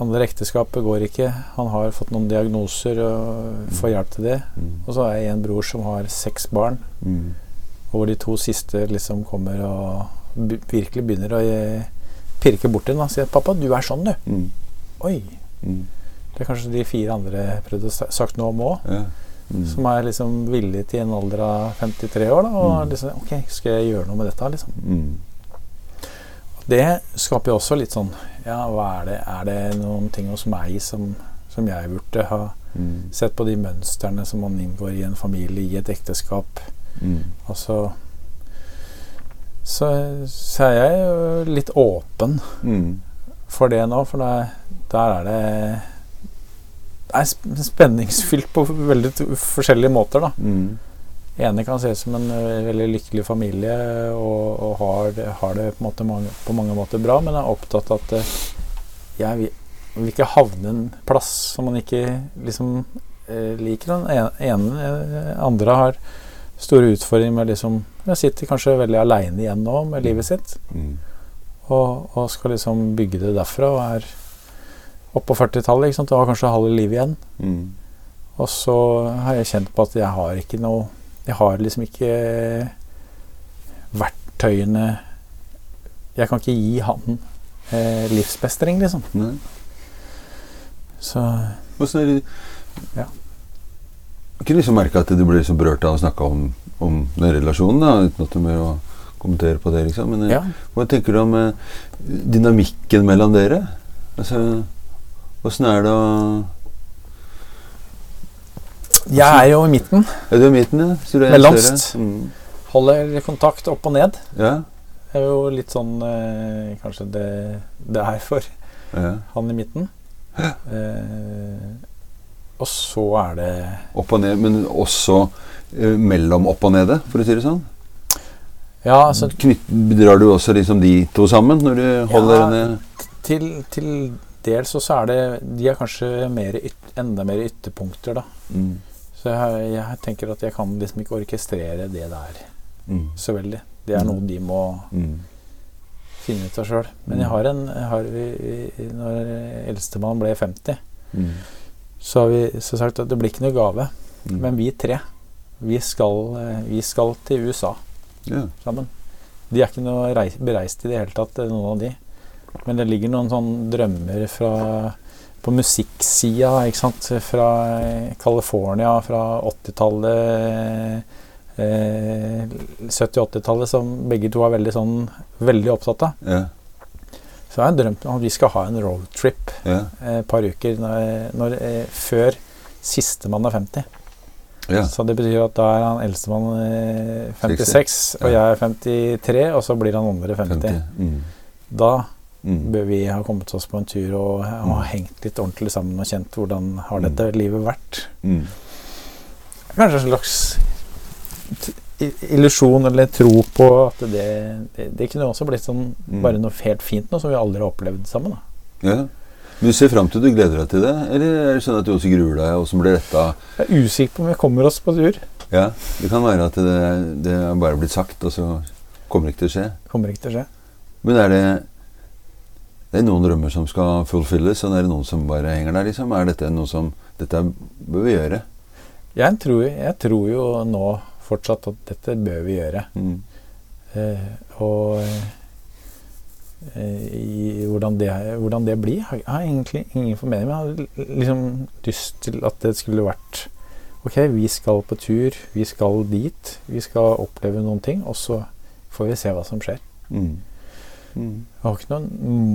Andre ekteskapet går ikke. Han har fått noen diagnoser og får hjelp til det. Mm. Og så har jeg en bror som har seks barn, Mm. hvor de to siste liksom kommer og virkelig begynner å eh, pirke borti den og sier 'Pappa, du er sånn, du'. Mm. Oi. Det er kanskje de fire andre prøvde å sagt noe om òg. Ja. Mm. Som er liksom villig til en alder av 53 år. Da, og Mm. liksom Ok, skal jeg gjøre noe med dette? liksom Mm. Det skaper jo også litt sånn Ja, hva er det? Er det noen ting hos meg som, som jeg burde ha Mm. sett på de mønstrene som man inngår i en familie, i et ekteskap? Mm. Altså så, så er jeg jo litt åpen Mm. for det nå, for der, der er Det er spenningsfylt på veldig forskjellige måter, da. Mm. ene kan se ut som en veldig lykkelig familie og, og har, det, har det på, måte mange, på mange måter bra, men er opptatt av at jeg vil, vil ikke havne en plass som man ikke liksom ø, liker. Den ene, ene andre har store utfordringer med liksom Jeg sitter kanskje veldig aleine igjen nå med livet sitt, Mm. og, og skal liksom bygge det derfra, og er oppe på 40-tallet ikke sant, og har kanskje halve livet igjen. Mm. Og så har jeg kjent på at jeg har ikke noe Jeg har liksom ikke verktøyene Jeg kan ikke gi han eh, livsbestring, liksom. Mm. Så Åssen er det Ja. Kunne liksom merke at du ble liksom berørt av å snakke om, om den relasjonen, da, uten at du må jo kommentere på det, liksom. Men eh, ja. hva tenker du om eh, dynamikken mellom dere? Altså, Åssen er det å Jeg er jo i midten. Er du i midten, ja? Så du er Mellomst. Mm. Holder kontakt opp og ned. Ja. Det er jo litt sånn eh, Kanskje det, det er for ja. han i midten. Eh, og så er det Opp og ned, men også eh, mellom opp og nede, for å si det sånn? Ja, altså Knytt, drar du også liksom de to sammen når du holder Ja. henne til, til dels så så er det De er kanskje mer yt, enda mer ytterpunkter, da. mm. Så jeg, jeg tenker at jeg kan liksom ikke orkestrere det der Mm. så veldig. Det er Mm. noe de må Mm. finne ut av sjøl. Men jeg har en jeg har, vi, Når eldstemann ble 50, Mm. så har vi så sagt at det blir ikke noe gave. Mm. Men vi tre, vi skal, vi skal til USA ja. sammen. De er ikke noe reis, bereist i det hele tatt, noen av de. Men det ligger noen sånne drømmer fra på musikksida, ikke sant. Fra California, fra 80-tallet, eh, 70-80-tallet, som begge to er veldig sånn veldig opptatt av. Ja. Så jeg har drømt om at vi skal ha en roadtrip Ja. eh, et par uker når, når, eh, før sistemann er 50. ja. Så det betyr at da er han eldstemann eh, 56, og jeg er 53, og så blir han andre 50. 50. Mm. Da Mm. bør vi ha kommet oss på en tur og ha Mm. hengt litt ordentlig sammen og kjent hvordan har Mm. dette livet vært. Mm. Kanskje en slags illusjon eller tro på at det, det, det kunne også blitt sånn Mm. bare noe helt fint, noe som vi aldri har opplevd sammen. Da. ja. Men du ser fram til du gleder deg til det? Eller er det sånn at du også gruer deg, og så blir dette Jeg er usikker på om vi kommer oss på tur. Ja, det kan være at det, det er bare blitt sagt, og så kommer det ikke til å skje. Kommer ikke til å skje. Men er det Det er noen drømmer som skal fullfylles, og det er noen som bare henger der, liksom. Er dette noe som Dette bør vi gjøre. Jeg tror, jeg tror jo nå fortsatt at dette bør vi gjøre. Mm. Eh, og eh, i, hvordan, det, hvordan det blir, har jeg egentlig ingen formening. Men jeg har liksom lyst til at det skulle vært Ok, vi skal på tur, vi skal dit, vi skal oppleve noen ting, og så får vi se hva som skjer. Mm. Mm. Jeg har ikke noen,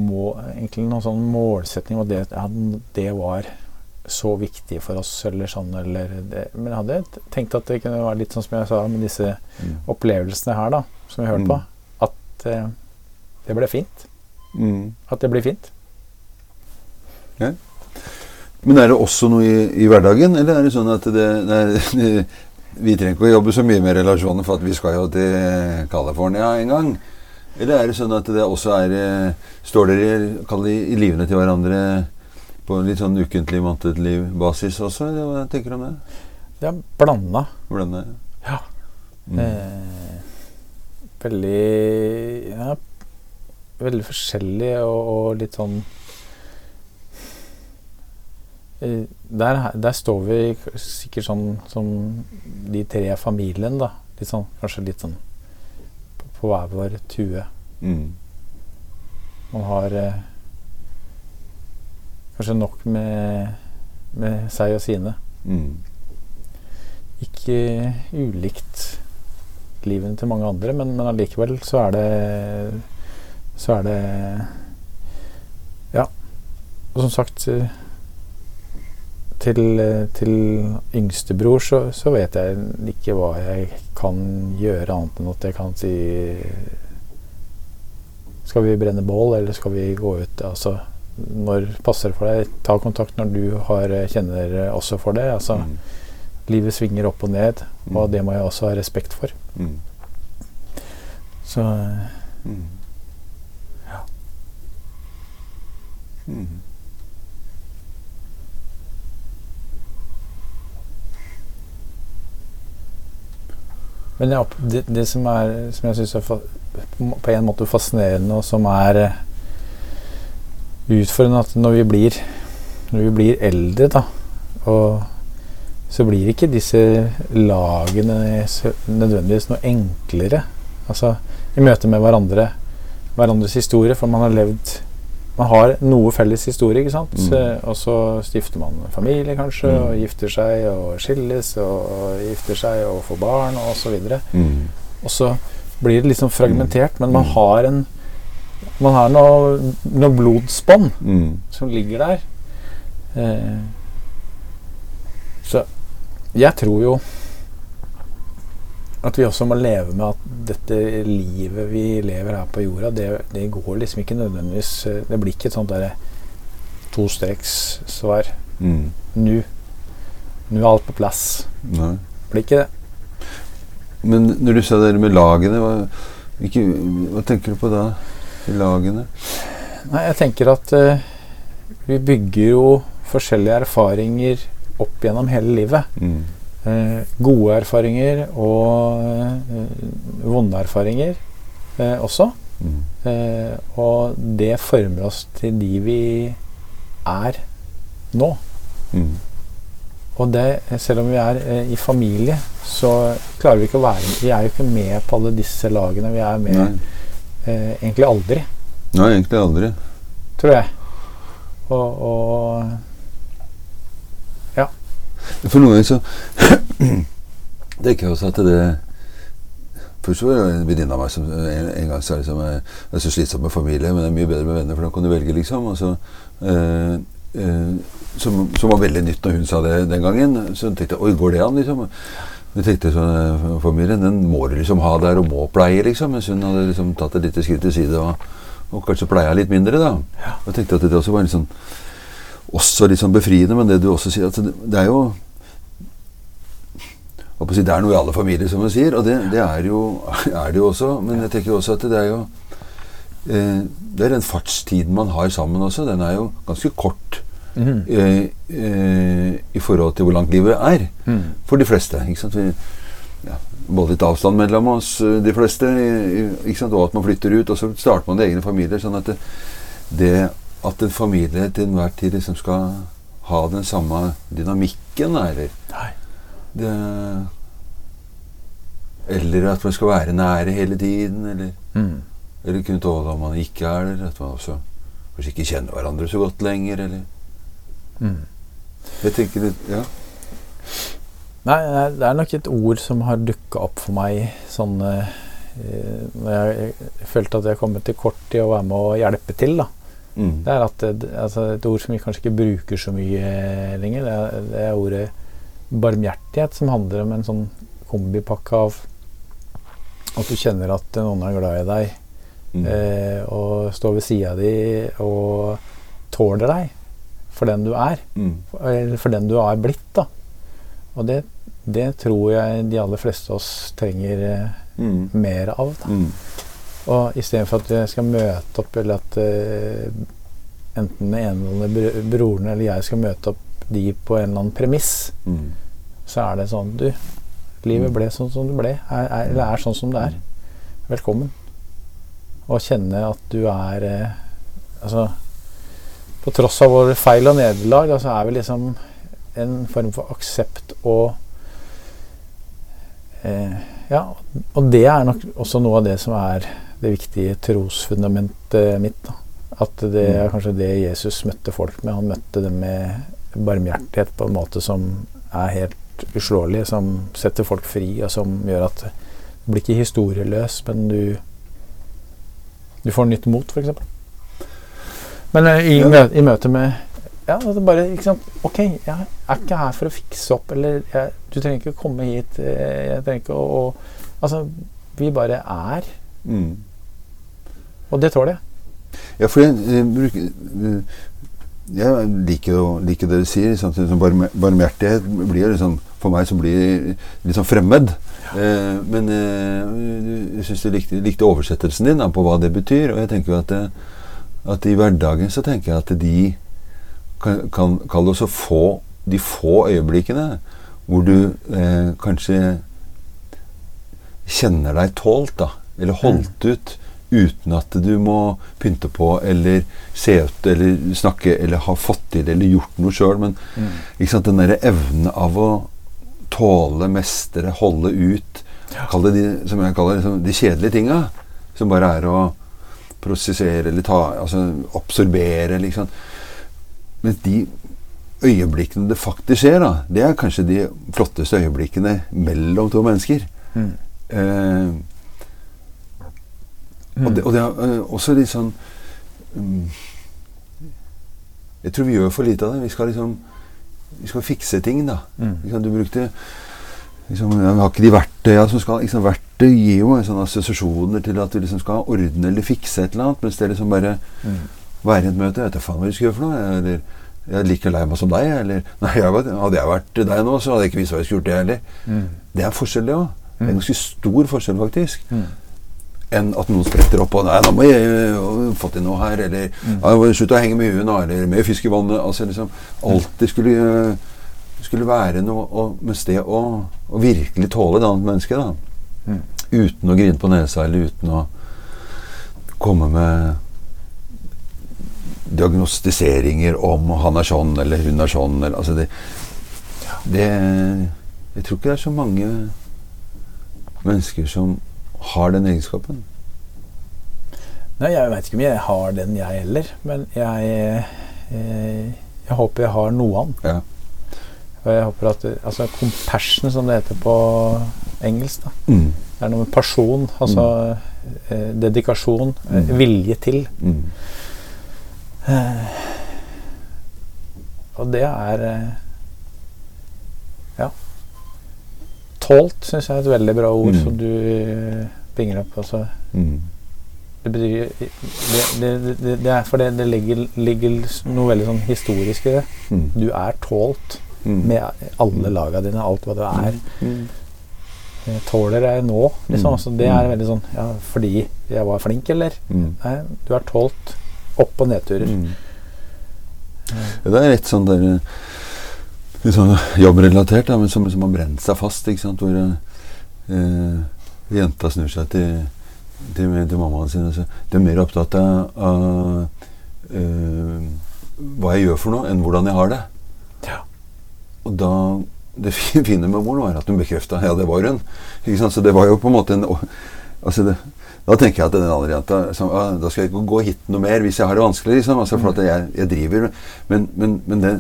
må, egentlig noen sånn målsetning om at det, ja, det var så viktig for oss, eller sånn, eller det. Men jeg hadde tenkt at det kunne være litt sånn som jeg sa med disse Mm. opplevelsene her, da, som vi hørte Mm. på, at eh, det ble fint. Mm. At det blir fint. Ja. Men er det også noe i, i hverdagen, eller er det sånn at det, det er, Vi trenger ikke å jobbe så mye med relasjoner, for at vi skal jo til California en gang. Eller er det sånn at det også er eh, Står dere i, i livene til hverandre på en litt sånn ukentlig, månedlig basis også? Eller hva tenker du om det? Det er blanda. Blanda? Ja. Mm. Eh, veldig ja, Veldig forskjellig og, og litt sånn eh, der, der står vi sikkert sånn som de tre familiene, da. Litt sånn, kanskje litt sånn på, hver vår tue. Mm. Man har eh, kanskje nok med, med seg og sine. Mm. Ikke ulikt livene til mange andre, men, men allikevel så er det Så er det Ja. Og som sagt eh, til, eh, til yngstebror så, så vet jeg ikke hva jeg kan gjøre, annet enn at jeg kan si Skal vi brenne bål, eller skal vi gå ut? Altså, når passer det for deg? Ta kontakt når du har, kjenner også for det. Altså, Mm. Livet svinger opp og ned, Mm. og det må jeg også ha respekt for. Mm. Så eh, Mm. Ja. Mm. Men ja, det, det som, er, som jeg syns er på en måte fascinerende, og som er eh, utfordrende, at når vi blir Når vi blir eldre, da, og så blir ikke disse lagene nødvendigvis noe enklere. Altså i møte med hverandre, hverandres historie, for man har levd Man har noe felles historie, ikke sant? Mm. Og så stifter man familie, kanskje, Mm. og gifter seg, og skilles, og, og gifter seg, og får barn, og så videre. Mm. Og så blir det liksom fragmentert, men man Mm. har en Man har noe, noe blodsbånd Mm. som ligger der. Eh, så jeg tror jo at vi også må leve med at dette livet vi lever her på jorda, det, det går liksom ikke nødvendigvis eh, Det blir ikke et sånt derre tostrekssvar. Mm. Nå. Nå er alt på plass. Nei. Det blir ikke det. Men når du sa det med lagene, hva, ikke, hva tenker du på da? I lagene? Nei, jeg tenker at uh, vi bygger jo forskjellige erfaringer opp gjennom hele livet. Mm. Eh, gode erfaringer og eh, vonde erfaringer eh, også. Mm. Eh, og det former oss til de vi er nå. Mm. Og det, selv om vi er eh, i familie, så klarer vi ikke å være Vi er jo ikke med på alle disse lagene. Vi er med eh, egentlig aldri, Nei, egentlig aldri. tror jeg. Og, og For noen ganger så tenker jeg også at det Først var det en venninne av meg som en, en gang sa liksom, eh, det er så slitsomt med familie, men det er mye bedre med venner, for da kan du velge, liksom. Og så, øh, øh, som, som var veldig nytt når hun sa det den gangen. Så tenkte jeg oi, går det an, liksom? Jeg tenkte sånn, eh, Familien den må du liksom ha der og må pleie, liksom. Mens hun hadde liksom tatt et lite skritt til side og, og kanskje pleia litt mindre, da. Og jeg tenkte at det også var en sånn også litt sånn befriende, men det du også sier at det, er jo si, Det er noe i alle familier, som man sier, og det, det er, jo, er det jo også. Men jeg tenker også at det er jo eh, Det er den fartstiden man har sammen også. Den er jo ganske kort Mm. eh, eh, i forhold til hvor langt livet er. Mm. For de fleste. ikke sant? Vi, ja, både litt avstand mellom oss, eh, de fleste, ikke sant? og at man flytter ut. Og så starter man egne familier. sånn at det, det at en familie til enhver tid liksom skal ha den samme dynamikken, eller Nei. det, Eller at man skal være nære hele tiden, eller, Mm. eller kunne tåle om man ikke er der. At man også kanskje ikke kjenner hverandre så godt lenger, eller Mm. Jeg tenker litt Ja. Nei, det er nok et ord som har dukka opp for meg sånn eh, Når jeg, jeg følte at jeg kom til kort i å være med å hjelpe til, da. Mm. Det er at altså et ord som vi kanskje ikke bruker så mye lenger, det er, det er ordet barmhjertighet, som handler om en sånn kombipakke av at du kjenner at noen er glad i deg, Mm. eh, og står ved sida di og tåler deg for den du er. Mm. Eller for den du er blitt, da. Og det, det tror jeg de aller fleste av oss trenger eh, Mm. mer av. da. Mm. Og istedenfor at jeg skal møte opp, eller at uh, enten den ene eller den broren eller jeg skal møte opp de på en eller annen premiss, Mm. så er det sånn Du, livet ble sånn som det ble. Er, er, eller er sånn som det er. Velkommen. Og kjenne at du er eh, Altså På tross av våre feil og nederlag, så så er vi liksom en form for aksept og eh, Ja, og det er nok også noe av det som er det viktige trosfundamentet mitt. da. At det er kanskje det Jesus møtte folk med. Han møtte dem med barmhjertighet på en måte som er helt uslåelig, som setter folk fri, og som gjør at du blir ikke historieløs, men du du får nytt mot, f.eks. Men eh, i, Ja. i møte med Ja, bare Ok, jeg er ikke her for å fikse opp, eller jeg, Du trenger ikke å komme hit. eh, Jeg trenger ikke å, å Altså, vi bare er. Mm. Og det tåler jeg. Ja, for jeg, jeg, bruker, eh, jeg liker, jo, liker det du sier. Samtidig som barm- barmhjertighet blir liksom, for meg som blir litt sånn fremmed. Eh, men eh, jeg syns du likte, likte oversettelsen din da, på hva det betyr. Og jeg tenker jo at, at i hverdagen så tenker jeg at de kan, kan kalle å få de få øyeblikkene hvor du eh, kanskje kjenner deg tålt, da. Eller holdt ut. Uten at du må pynte på eller se ut eller snakke eller ha fått til eller gjort noe sjøl. Men sant, den derre evnen av å tåle, mestre, holde ut Kall det de, som jeg kaller liksom, de kjedelige tinga. Som bare er å prosessere eller ta, altså absorbere. Liksom. Mens de øyeblikkene det faktisk skjer, da, det er kanskje de flotteste øyeblikkene mellom to mennesker. Mm. Eh, og, det, og det er eh, også litt sånn mm, Jeg tror vi gjør for lite av det. Vi skal liksom Vi skal fikse ting, da. Mm. Du brukte liksom, ja, Vi har ikke de verktøya som skal liksom, Verktøy gir jo sånne assosiasjoner til at du liksom skal ordne eller fikse et eller annet, mens det liksom bare Mm. være i et møte. Jeg vet da faen hva du skal gjøre for noe. Eller jeg er like lei meg som deg. Eller nei, jeg, hadde jeg vært deg nå, så hadde jeg ikke visst hva jeg skulle gjort, det heller. Mm. Det er forskjell, det òg. Er en Mm. ganske stor forskjell, faktisk. Mm. Enn at noen spretter opp og Nei, nå må jeg øh, få til noe her. Eller Mm. slutt å henge med huet. Eller mer fisk i vannet. Altså liksom Alltid skulle, øh, skulle være noe og, med sted å, å virkelig tåle et annet menneske, da. Mm. Uten å grine på nesa, eller uten å komme med diagnostiseringer om han er sånn eller hun er sånn. Eller, altså det, det Jeg tror ikke det er så mange mennesker som har den egenskapen. Nei, jeg veit ikke om jeg har den, jeg heller. Men jeg, jeg, jeg håper jeg har noe annet Ja. Og jeg håper at Altså compassion, som det heter på engelsk. da Mm. Det er noe med person. Altså eh, dedikasjon. eh, Mm. vilje til. Mm. Eh, og det er eh, Ja. Tålt syns jeg er et veldig bra ord Mm. som du eh, bringer opp. Altså, Mm. det betyr det, det, det, er For det, det ligger, ligger noe veldig sånn historisk i det. Mm. Du er tålt Mm. med alle laga dine, alt hva du er. Mm. Eh, Tåler jeg nå? Liksom. Mm. Altså, det er veldig sånn Ja, fordi jeg var flink, eller? Mm. Nei, du er tålt opp- og nedturer. Mm. Det er litt sånn der eh, litt sånn jobbrelatert, men som, som har brent seg fast. ikke sant? Hvor eh, jenta snur seg til, til, til mammaen sin og sier Du er mer opptatt av, av eh, hva jeg gjør for noe, enn hvordan jeg har det. Ja. Og da Det fine med moren var at hun bekrefta ja, det var hun. Ikke sant? Så det var jo på en måte en altså det, Da tenker jeg at den andre jenta som, ah, Da skal jeg ikke gå hit noe mer hvis jeg har det vanskelig. Liksom. Altså, for at jeg, jeg driver Men, men, men det,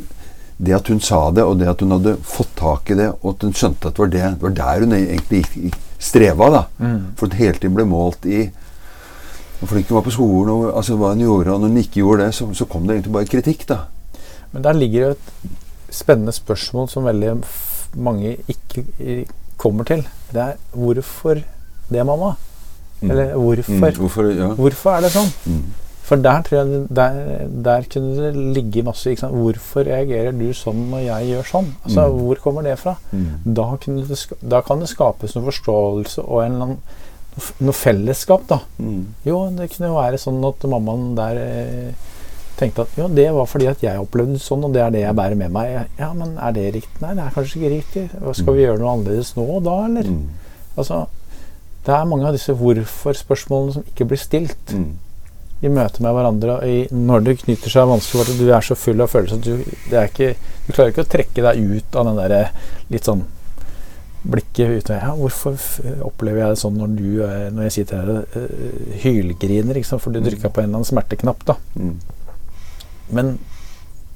det at hun sa det, og det at hun hadde fått tak i det, og at hun skjønte at det var, det, det var der hun egentlig streva, da. Mm. For at hele tiden ble målt i hvor flink hun var på skolen, og altså, hva hun gjorde. Og når hun ikke gjorde det, så, så kom det egentlig bare kritikk, da. Men der ligger jo et spennende spørsmål som veldig mange ikke kommer til. Det er hvorfor det, mamma? Mm. Eller hvorfor? Mm, hvorfor, ja. Hvorfor er det sånn? Mm. For der tror jeg det- der, der kunne det ligge masse? Hvorfor reagerer du sånn når jeg gjør sånn? Altså, Mm. Hvor kommer det fra? Mm. Da, det, da kan det skapes noe forståelse og en eller annen, noe fellesskap. da. Mm. Jo, det kunne jo være sånn at mammaen der eh, tenkte at jo, det var fordi at jeg opplevde det sånn, og det er det jeg bærer med meg. Ja, men er det riktig? Nei, det er kanskje ikke riktig. Skal vi gjøre noe annerledes nå og da, eller? Mm. Altså, det er mange av disse hvorfor-spørsmålene som ikke blir stilt Mm. I møte med hverandre. I, når det knytter seg vanskelig, for at du er så full av følelser at du, det er ikke, du klarer ikke å trekke deg ut av den der litt sånn blikket ute. Ja, hvorfor opplever jeg det sånn når du er, når jeg sitter her og uh, hylgriner, liksom, for du trykka på en eller annen smerteknapp, da. Mm. Men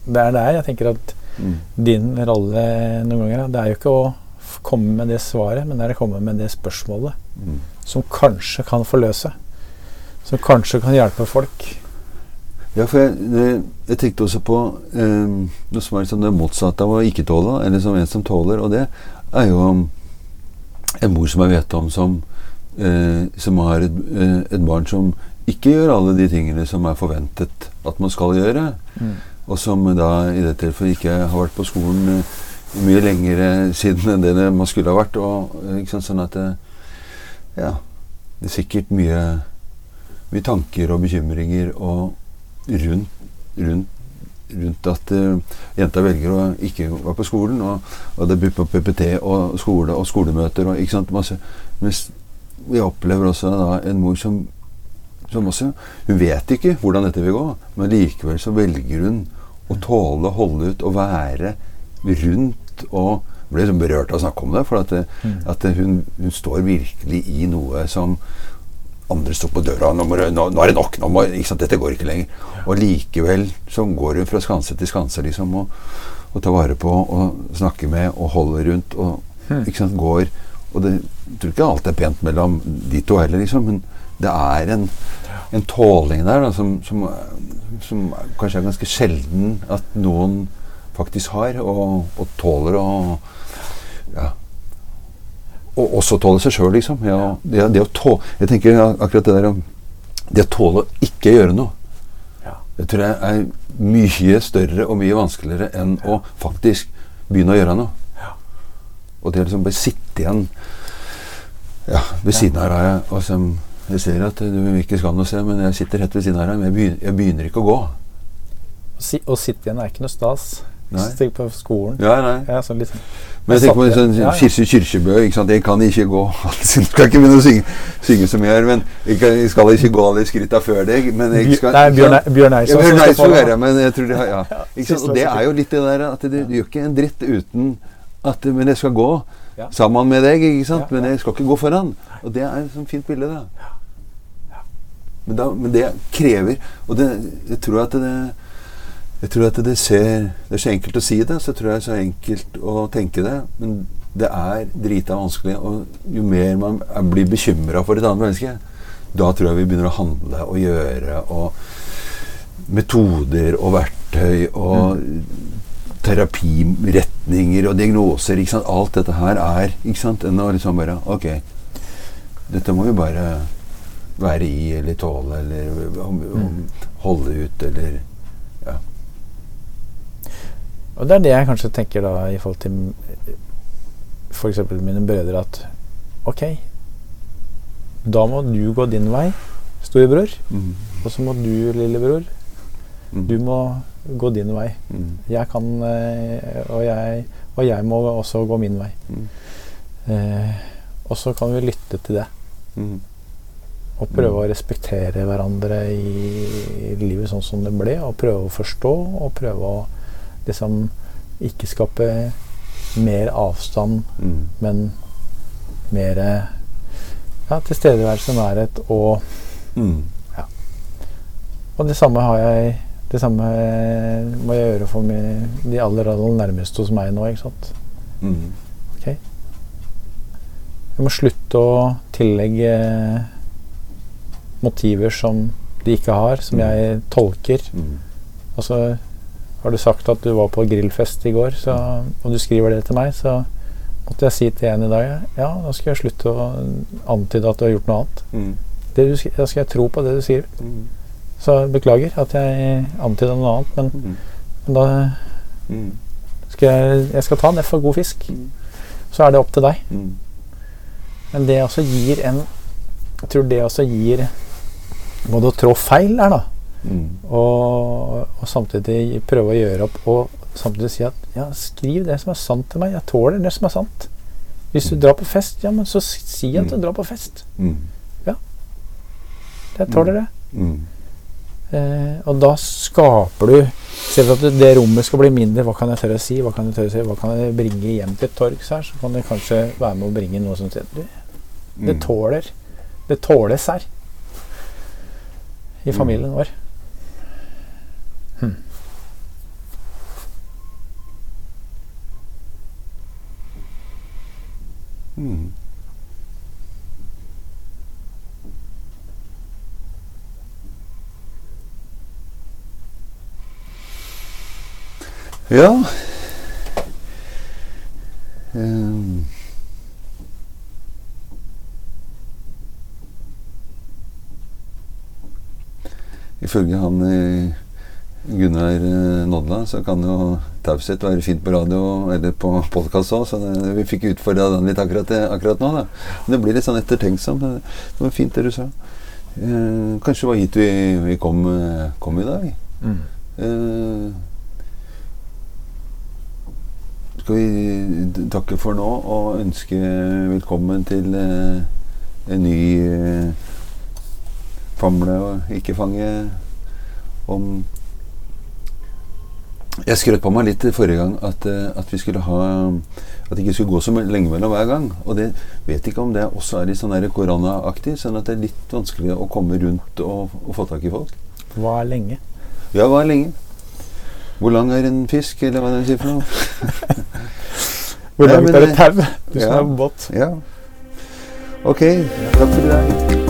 det er der jeg tenker at Mm. din rolle noen ganger, det er jo ikke å komme med det svaret, men det er å komme med det spørsmålet Mm. som kanskje kan forløse. Som kanskje kan hjelpe folk. Ja, for jeg, jeg tenkte også på eh, noe som er liksom det motsatte av å ikke tåle, eller som en som tåler, og det er jo en mor som jeg vet om som, eh, som har et, eh, et barn som ikke gjør alle de tingene som er forventet at man skal gjøre, og som da i det tilfellet ikke har vært på skolen eh, mye lenger siden enn det man skulle ha vært. Og, liksom ikke sant, sånn at det, ja, det er sikkert mye, mye tanker og bekymringer og rundt, rundt, rundt at uh, jenta velger å ikke være på skolen, og, og det blir på PPT og skole og skolemøter og ikke sant, masse. Mens vi opplever også da en mor som, som også Hun vet ikke hvordan dette vil gå, men likevel så velger hun å tåle holde ut og være rundt og ble liksom berørt av å snakke om det. For at, det, Mm. at det, hun, hun står virkelig i noe som andre står på døra. Nå, må, nå, nå er det nok! Nå må, ikke sant, dette går ikke lenger. Og likevel så går hun fra skanse til skanse liksom, og, og tar vare på og snakker med og holder rundt. og Hmm. sant, går Og det jeg tror ikke alt er pent mellom de to heller, liksom, men, det er en, en tåling der da, som, som, som kanskje er ganske sjelden at noen faktisk har, og, og tåler å og også tåle seg sjøl, liksom. Ja, det, det å tå, jeg tenker akkurat det der om Det å tåle å ikke gjøre noe. Ja. Det tror jeg er mye større og mye vanskeligere enn å faktisk begynne å gjøre noe. Ja. Og det å liksom bare sitte igjen ja, ved siden av deg og som Jeg ser at du ikke skal noe se, men jeg sitter rett ved siden deg, men jeg begynner, jeg begynner ikke å gå. Å si, å sitte igjen er ikke noe stas. Nei. På skolen. Ja, nei. Ja, sånn litt, Men jeg tenker på satt sånn. Ja. Kirsti Kyrkjebø. ikke sant? Jeg kan ikke gå Jeg skal ikke begynne å synge, synge som jeg gjør, men jeg, kan, jeg skal ikke gå alle skritta før deg. Men jeg skal, Nei, Bjørn? Bjørn Eidsvåg Bjørn Eidsvåg er det, men jeg tror det har, ja. Og det er jo litt det der at det, du gjør ikke en dritt uten at Men jeg skal gå sammen med deg, ikke sant? Men jeg skal ikke gå foran. Og det er et sånt fint bilde, da. Men, da, men det krever Og det, jeg tror at det jeg tror at det ser Det er så enkelt å si det, så tror jeg det er så enkelt å tenke det. Men det er drita vanskelig. Og jo mer man blir bekymra for et annet menneske, da tror jeg vi begynner å handle og gjøre. Og metoder og verktøy og terapiretninger og diagnoser. Ikke sant? Alt dette her er ikke sant? enn å liksom bare Ok, dette må vi bare være i eller tåle eller om, holde ut eller. Og det er det jeg kanskje tenker da i forhold til f.eks. mine brødre at ok, da må du gå din vei, storebror. Mm. Og så må du, lillebror, Mm. du må gå din vei. Mm. Jeg kan eh, og jeg, og jeg må også gå min vei. Mm. Eh, og så kan vi lytte til det. Mm. Og prøve å respektere hverandre i livet sånn som det ble. Og prøve å forstå, og prøve å liksom ikke skape mer avstand, Mm. men mer ja, tilstedeværelse, nærhet og Mm. Og det samme har jeg Det samme må jeg gjøre for mi- de aller, aller nærmeste hos meg nå, ikke sant. Mm. Ok. Jeg må slutte å tillegge motiver som de ikke har, som Mm. jeg tolker. Mm. Altså, har du sagt at du var på grillfest i går, så, og du skriver det til meg, så måtte jeg si til en i dag ja, da skal jeg slutte å antyde at du har gjort noe annet. Mm. Det du, da skal jeg tro på det du skriver. Mm. Så beklager at jeg antyda noe annet, men, Mm. men da Mm. skal jeg, jeg skal ta en F for god fisk. Mm. Så er det opp til deg. Mm. Men det også gir en Jeg tror det også gir både å trå feil her, da, Mm. og, og samtidig prøve å gjøre opp og samtidig si at ja, skriv det som er sant til meg. Jeg tåler det som er sant. Hvis du drar på fest, ja, men så si at du Mm. drar på fest. Mm. Jeg tåler det. Mm. Eh, og da skaper du Istedenfor at det rommet skal bli mindre, hva kan jeg tørre å si? Hva kan jeg tørre å si? Hva kan jeg bringe hjem til torgs her? Så kan det kanskje være med å bringe noe som sier du, det Mm. tåler Det tåles her. I Mm. familien vår. Hm. Mm. Ja um. Ifølge han eh, Gunnar eh, Nodla så kan jo taushet være fint på radio eller på podkast òg, så det, vi fikk utfordra den litt akkurat, akkurat nå. da. Men det blir litt sånn ettertenksom. Det, det var fint det du sa. Eh, kanskje det var hit vi, vi kom, eh, kom i dag. Mm. Eh, skal vi takke for nå og ønske velkommen til eh, en ny eh, Famle og ikke fange om Jeg skrøt på meg litt forrige gang at, eh, at vi skulle ha At det ikke skulle gå så lenge mellom hver gang. Og det vet ikke om det også er litt sånn koronaaktig, sånn at det er litt vanskelig å komme rundt og, og få tak i folk. Hva er lenge? Ja, hva er lenge? Hvor lang er en fisk, eller hva er det de sier for noe? Hvor langt er det- et tau? Du som Ja. er på båt. Ja. Ok, takk for i dag.